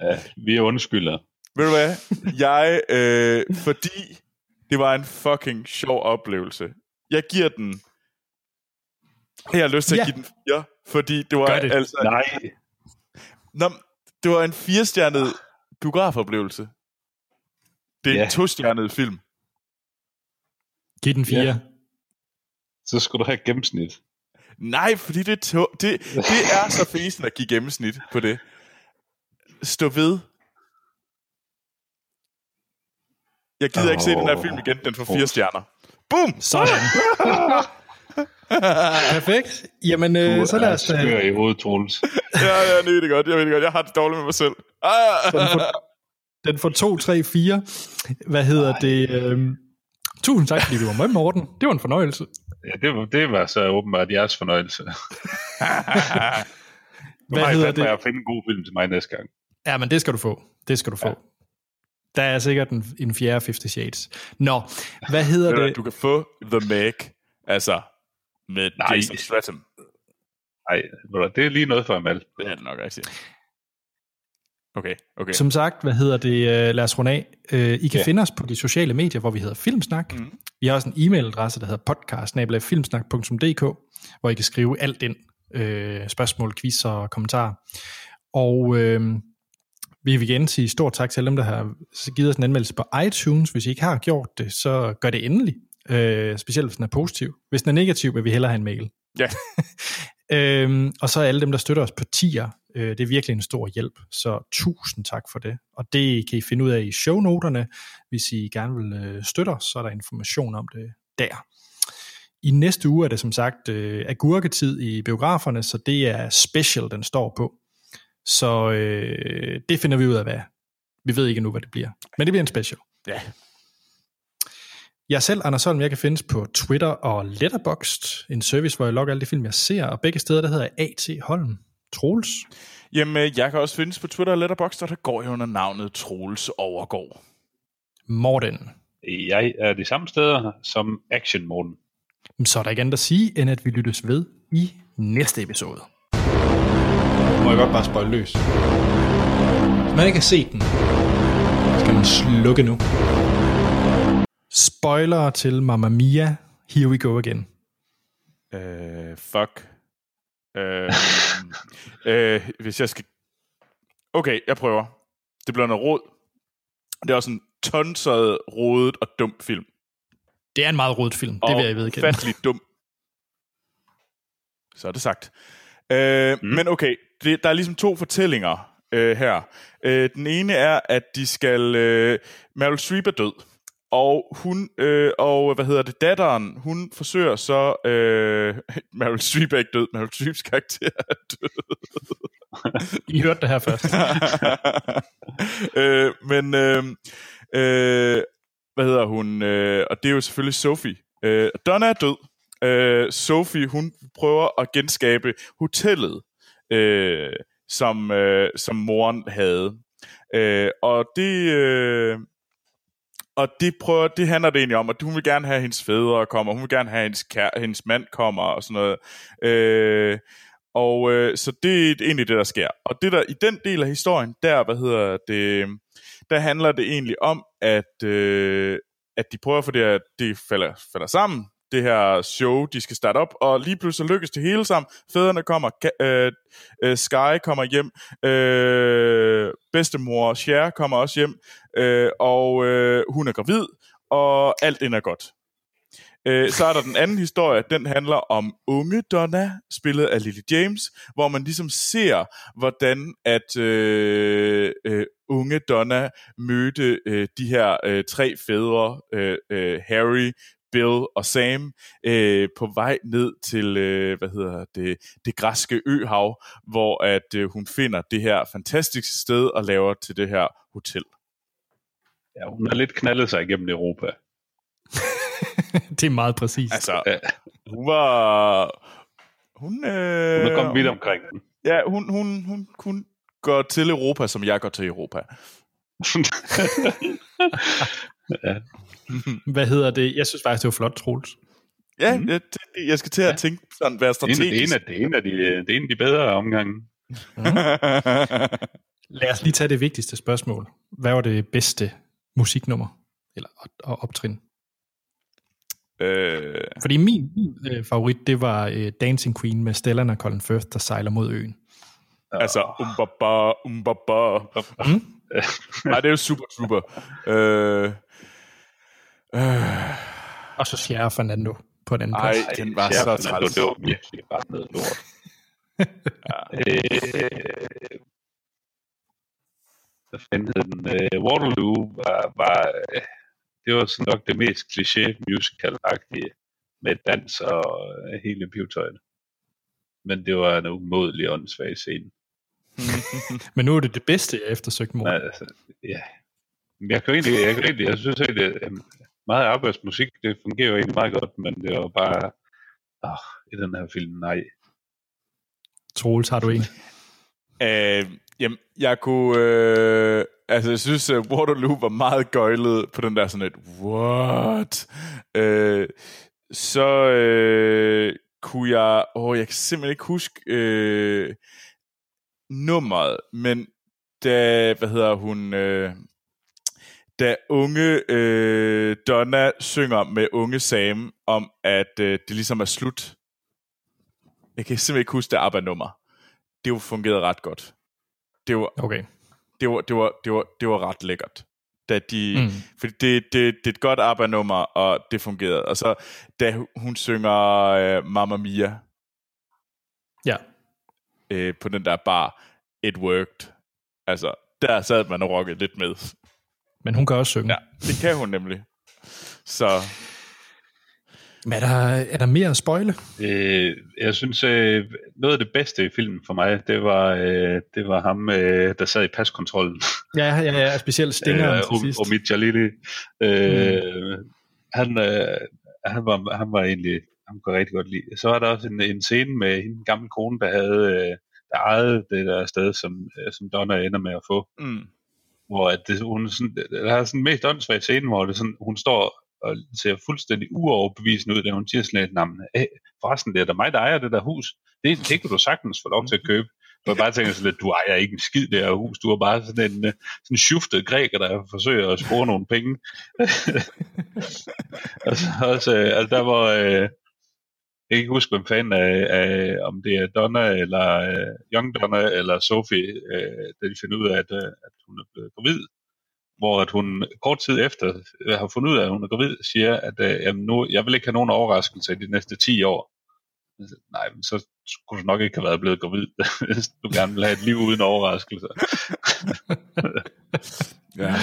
Ja, vi undskylder. Ved du hvad? Jeg, øh, fordi det var en fucking sjov oplevelse. Jeg giver den... Jeg har lyst til at Ja. give den fire, fordi det var Gør det. altså... Nej, Nå, det var en firestjernet biografoplevelse. Det er Ja. en tostjernet film. Giv den fire. Ja. så skulle du have gennemsnit. Nej, fordi det er, to- det, det er så fesen at give gennemsnit på det. Stå ved. Jeg gider oh. ikke se den her film igen. Den får fire stjerner. Boom! Sådan. [laughs] [laughs] Perfekt. Jamen, øh, så lad os... skør Øh, i hovedet, Troels. Ja, jeg ved det godt. Jeg ved det godt. Jeg har det dårligt med mig selv. Ah! den, får, den får 2, 3, 4. Hvad hedder Ej. det? Øh, tusind tak, fordi du var med, Morten. Det var en fornøjelse. Ja, det, var, det var så åbenbart jeres fornøjelse. [laughs] Hvad har jeg hedder det? at finde en god film til mig næste gang. Ja, men det skal du få. Det skal du få. Ja. Der er sikkert en, en fjerde 50 Shades. Nå, hvad hedder du, det? Du kan få The Meg. Altså, med Nej. Jason Statham. Nej, det er lige noget for Amal. Det er det nok rigtigt. Okay, okay. Som sagt, hvad hedder det? Øh, lad os runde af. Øh, I kan Ja. finde os på de sociale medier, hvor vi hedder Filmsnak. Mhm. Vi har også en e-mailadresse, der hedder podcast hvor I kan skrive alt ind. Øh, spørgsmål, quiz og kommentarer. Og øh, vi vil igen sige stort tak til alle dem, der har givet os en anmeldelse på iTunes. Hvis I ikke har gjort det, så gør det endelig. Øh, specielt hvis den er positiv. Hvis den er negativ, vil vi hellere have en mail. Ja. [laughs] Øhm, og så alle dem, der støtter os på tier, Øh, det er virkelig en stor hjælp, så tusind tak for det. Og det kan I finde ud af i shownoterne. Hvis I gerne vil øh, støtte os, så er der information om det der. I næste uge er det som sagt øh, agurketid i biograferne, så det er special, den står på. Så øh, det finder vi ud af, hvad. Vi ved ikke nu, hvad det bliver. Men det bliver en special. Ja. Jeg selv, Anders Holm, jeg kan findes på Twitter og Letterboxd, en service, hvor jeg logger alle de film, jeg ser, og begge steder, der hedder A.T. Holm. Troels. Jamen, jeg kan også findes på Twitter og Letterboxd, og der går jeg under navnet Troels Overgaard. Morten. Jeg er de samme steder som Action Morten. Så er der ikke andet at sige, end at vi lyttes ved i næste episode. Må jeg godt bare spøjle løs. Hvis man ikke har set den, skal man slukke nu. Spoiler til Mamma Mia. Here we go again. Øh, fuck. Øh, [laughs] øh, hvis jeg skal... Okay, jeg prøver. Det bliver noget råd. Det er også en tonset, rodet og dum film. Det er en meget rodet film, det og vil jeg vedkende. ufattelig dum. Så er det sagt. Øh, mm. Men okay, det, der er ligesom to fortællinger øh, her. Øh, den ene er, at de skal... Øh, Meryl Streep er død. Og hun, øh, og hvad hedder det, datteren, hun forsøger så, øh, [laughs] Meryl Streep er ikke død, Meryl Streeps karakter er død. [laughs] I hørte det her først. [laughs] øh, men, øh, øh, hvad hedder hun, øh, og det er jo selvfølgelig Sophie. Øh, Donna er død. Øh, Sophie, hun prøver at genskabe hotellet, øh, som, øh, som moren havde. Øh, og det... Øh, og det, prøver, det handler det egentlig om, at hun vil gerne have, at hendes fædre kommer, hun vil gerne have, at hendes, kær, hendes mand kommer, og sådan noget. Øh, og øh, så det er egentlig det, der sker. Og det der i den del af historien, der, hvad hedder det, der handler det egentlig om, at, øh, at de prøver for det at det falder, falder sammen, det her show, de skal starte op, og lige pludselig lykkes det hele sammen. Fædrene kommer, øh, øh, Sky kommer hjem, øh, bedstemor Cher kommer også hjem, øh, og øh, hun er gravid, og alt ind er godt. Øh, så er der den anden historie, den handler om unge Donna, spillet af Lily James, hvor man ligesom ser, hvordan at øh, øh, unge Donna mødte øh, de her øh, tre fædre, øh, øh, Harry, Bill og Sam øh, på vej ned til øh, hvad hedder det, det græske øhav, hvor at øh, hun finder det her fantastiske sted og laver til det her hotel. Ja, hun har lidt knaldet sig igennem Europa. [laughs] det er meget præcist. Altså, hun var... Hun, øh, hun er kommet vidt omkring den. Ja, hun, hun, hun, hun går til Europa, som jeg går til Europa. [laughs] ja. [laughs] Hvad hedder det? Jeg synes faktisk, det var flot, Troels. Ja, mm. jeg, jeg skal til at ja. tænke sådan, være strategisk. Det er, en, det, er en af de, det er en af de bedre omgange. Mm. Lad os lige tage det vigtigste spørgsmål. Hvad var det bedste musiknummer? Eller og optrin? Øh... Fordi min, min øh, favorit, det var øh, Dancing Queen med Stellan og Colin Firth, der sejler mod øen. Altså, umbaba, umbaba. Mm? [laughs] Nej, det er jo super, super. Øh... Øh. Og så Sierra Fernando på den plads. Ej, den var så træls. Det var virkelig bare noget lort. ja. øh, hvad fanden hed den? Øh, Waterloo var, var, det var sådan nok det mest kliché musical-agtige med dans og øh, hele pivetøjet. Men det var en umådelig åndssvag scene. [laughs] Men nu er det det bedste, jeg eftersøgte mor. Altså, ja. Jeg kan egentlig, jeg, kan egentlig, jeg synes egentlig, at meget arbejdsmusik, det fungerer jo egentlig meget godt, men det var bare, åh, i den her film, nej. Troels, har du en? [laughs] Øh, jamen, jeg kunne... Øh, altså, jeg synes, at Waterloo var meget gøjlet på den der sådan et, what? Øh, så øh, kunne jeg... Åh, jeg kan simpelthen ikke huske øh, nummeret, men da, hvad hedder hun... Øh, da unge øh, Donna synger med unge Sam om, at øh, det ligesom er slut. Jeg kan simpelthen ikke huske det ABBA-nummer. Det jo fungeret ret godt. Det var, okay. det var, det var, det var, det var ret lækkert. Da de, mm. Fordi det, det, det er et godt ABBA-nummer, og det fungerede. Og så da hun synger øh, Mamma Mia ja. Øh, på den der bar, it worked. Altså, der sad man og rockede lidt med. Men hun kan også synge. Ja, det kan hun nemlig. Så Men er der, er der mere at spoile? Øh, jeg synes, øh, noget af det bedste i filmen for mig, det var, øh, det var ham, øh, der sad i paskontrollen. Ja, ja, ja specielt Stinger øh, til sidst. Omid Jalili. Øh, mm. han, øh, han, var, han var egentlig, han kunne jeg rigtig godt lide. Så var der også en, en scene med en gammel kone, der havde øh, der ejede det der sted, som, øh, som Donna ender med at få. mm, Hvor at det, hun sådan, der er sådan en mest åndssvagt scene, hvor det sådan, hun står og ser fuldstændig uoverbevisende ud, da hun siger sådan navn. Hey, forresten, det er da mig, der ejer det der hus. Det, det kan du sagtens få lov til at købe. Og jeg bare tænker sådan lidt, du ejer ikke en skid det her hus. Du er bare sådan en øh, sådan shuftet græker, der forsøger at score nogle penge. [laughs] og så også, øh, altså der var, øh, jeg kan ikke huske, hvem fanden af, af, om det er Donna, eller øh, Young Donna, eller Sophie, øh, da de finder ud af, at, øh, at hun er blevet gravid. Hvor at hun kort tid efter øh, har fundet ud af, at hun er gravid, siger, at øh, jamen nu, jeg vil ikke have nogen overraskelse i de næste 10 år. Nej, men så skulle du nok ikke have været blevet gravid, [laughs] hvis du gerne vil have et liv uden overraskelser. [laughs] ja.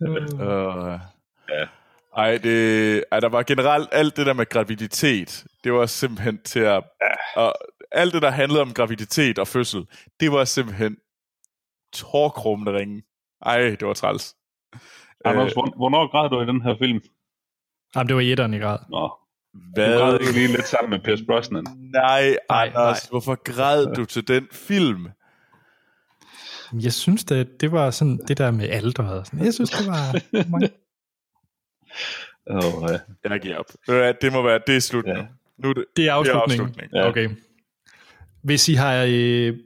Uh, [laughs] Ja. Ej, det, ej, der var generelt alt det der med graviditet, det var simpelthen til at... Og alt det, der handlede om graviditet og fødsel, det var simpelthen tårkrummende ringe. Ej, det var træls. Anders, hvor- hvornår græd du i den her film? Jamen, det var i etteren i grad. Nå, du Hvad? græd ikke lige lidt sammen med Pierce Brosnan. Nej, Nej, Anders, nej. hvorfor græd du til den film? Jeg synes, det, det var sådan det der med alderet. Jeg synes, det var... [laughs] Oh, ja. Jeg giver op. Det må være, det er slut Ja. nu. nu er det, Det er afslutningen. afslutningen. Ja. Okay. Hvis I har øh,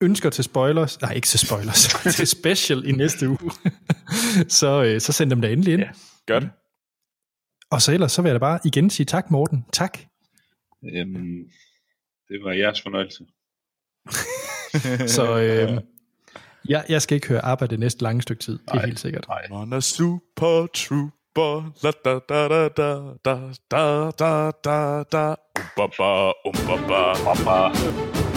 ønsker til spoilers, nej ikke til spoilers, [laughs] til special i næste uge, [laughs] så, øh, så send dem da endelig ind. Ja. Gør det. Og så ellers, så vil jeg da bare igen sige tak, Morten. Tak. Øhm, det var jeres fornøjelse. [laughs] Så øh, jeg, jeg skal ikke høre arbejde det næste lange stykke tid, det er Nej. helt sikkert. Nej. On a super trooper, la da da da da da da da da da, um ba ba, um ba ba. Baba.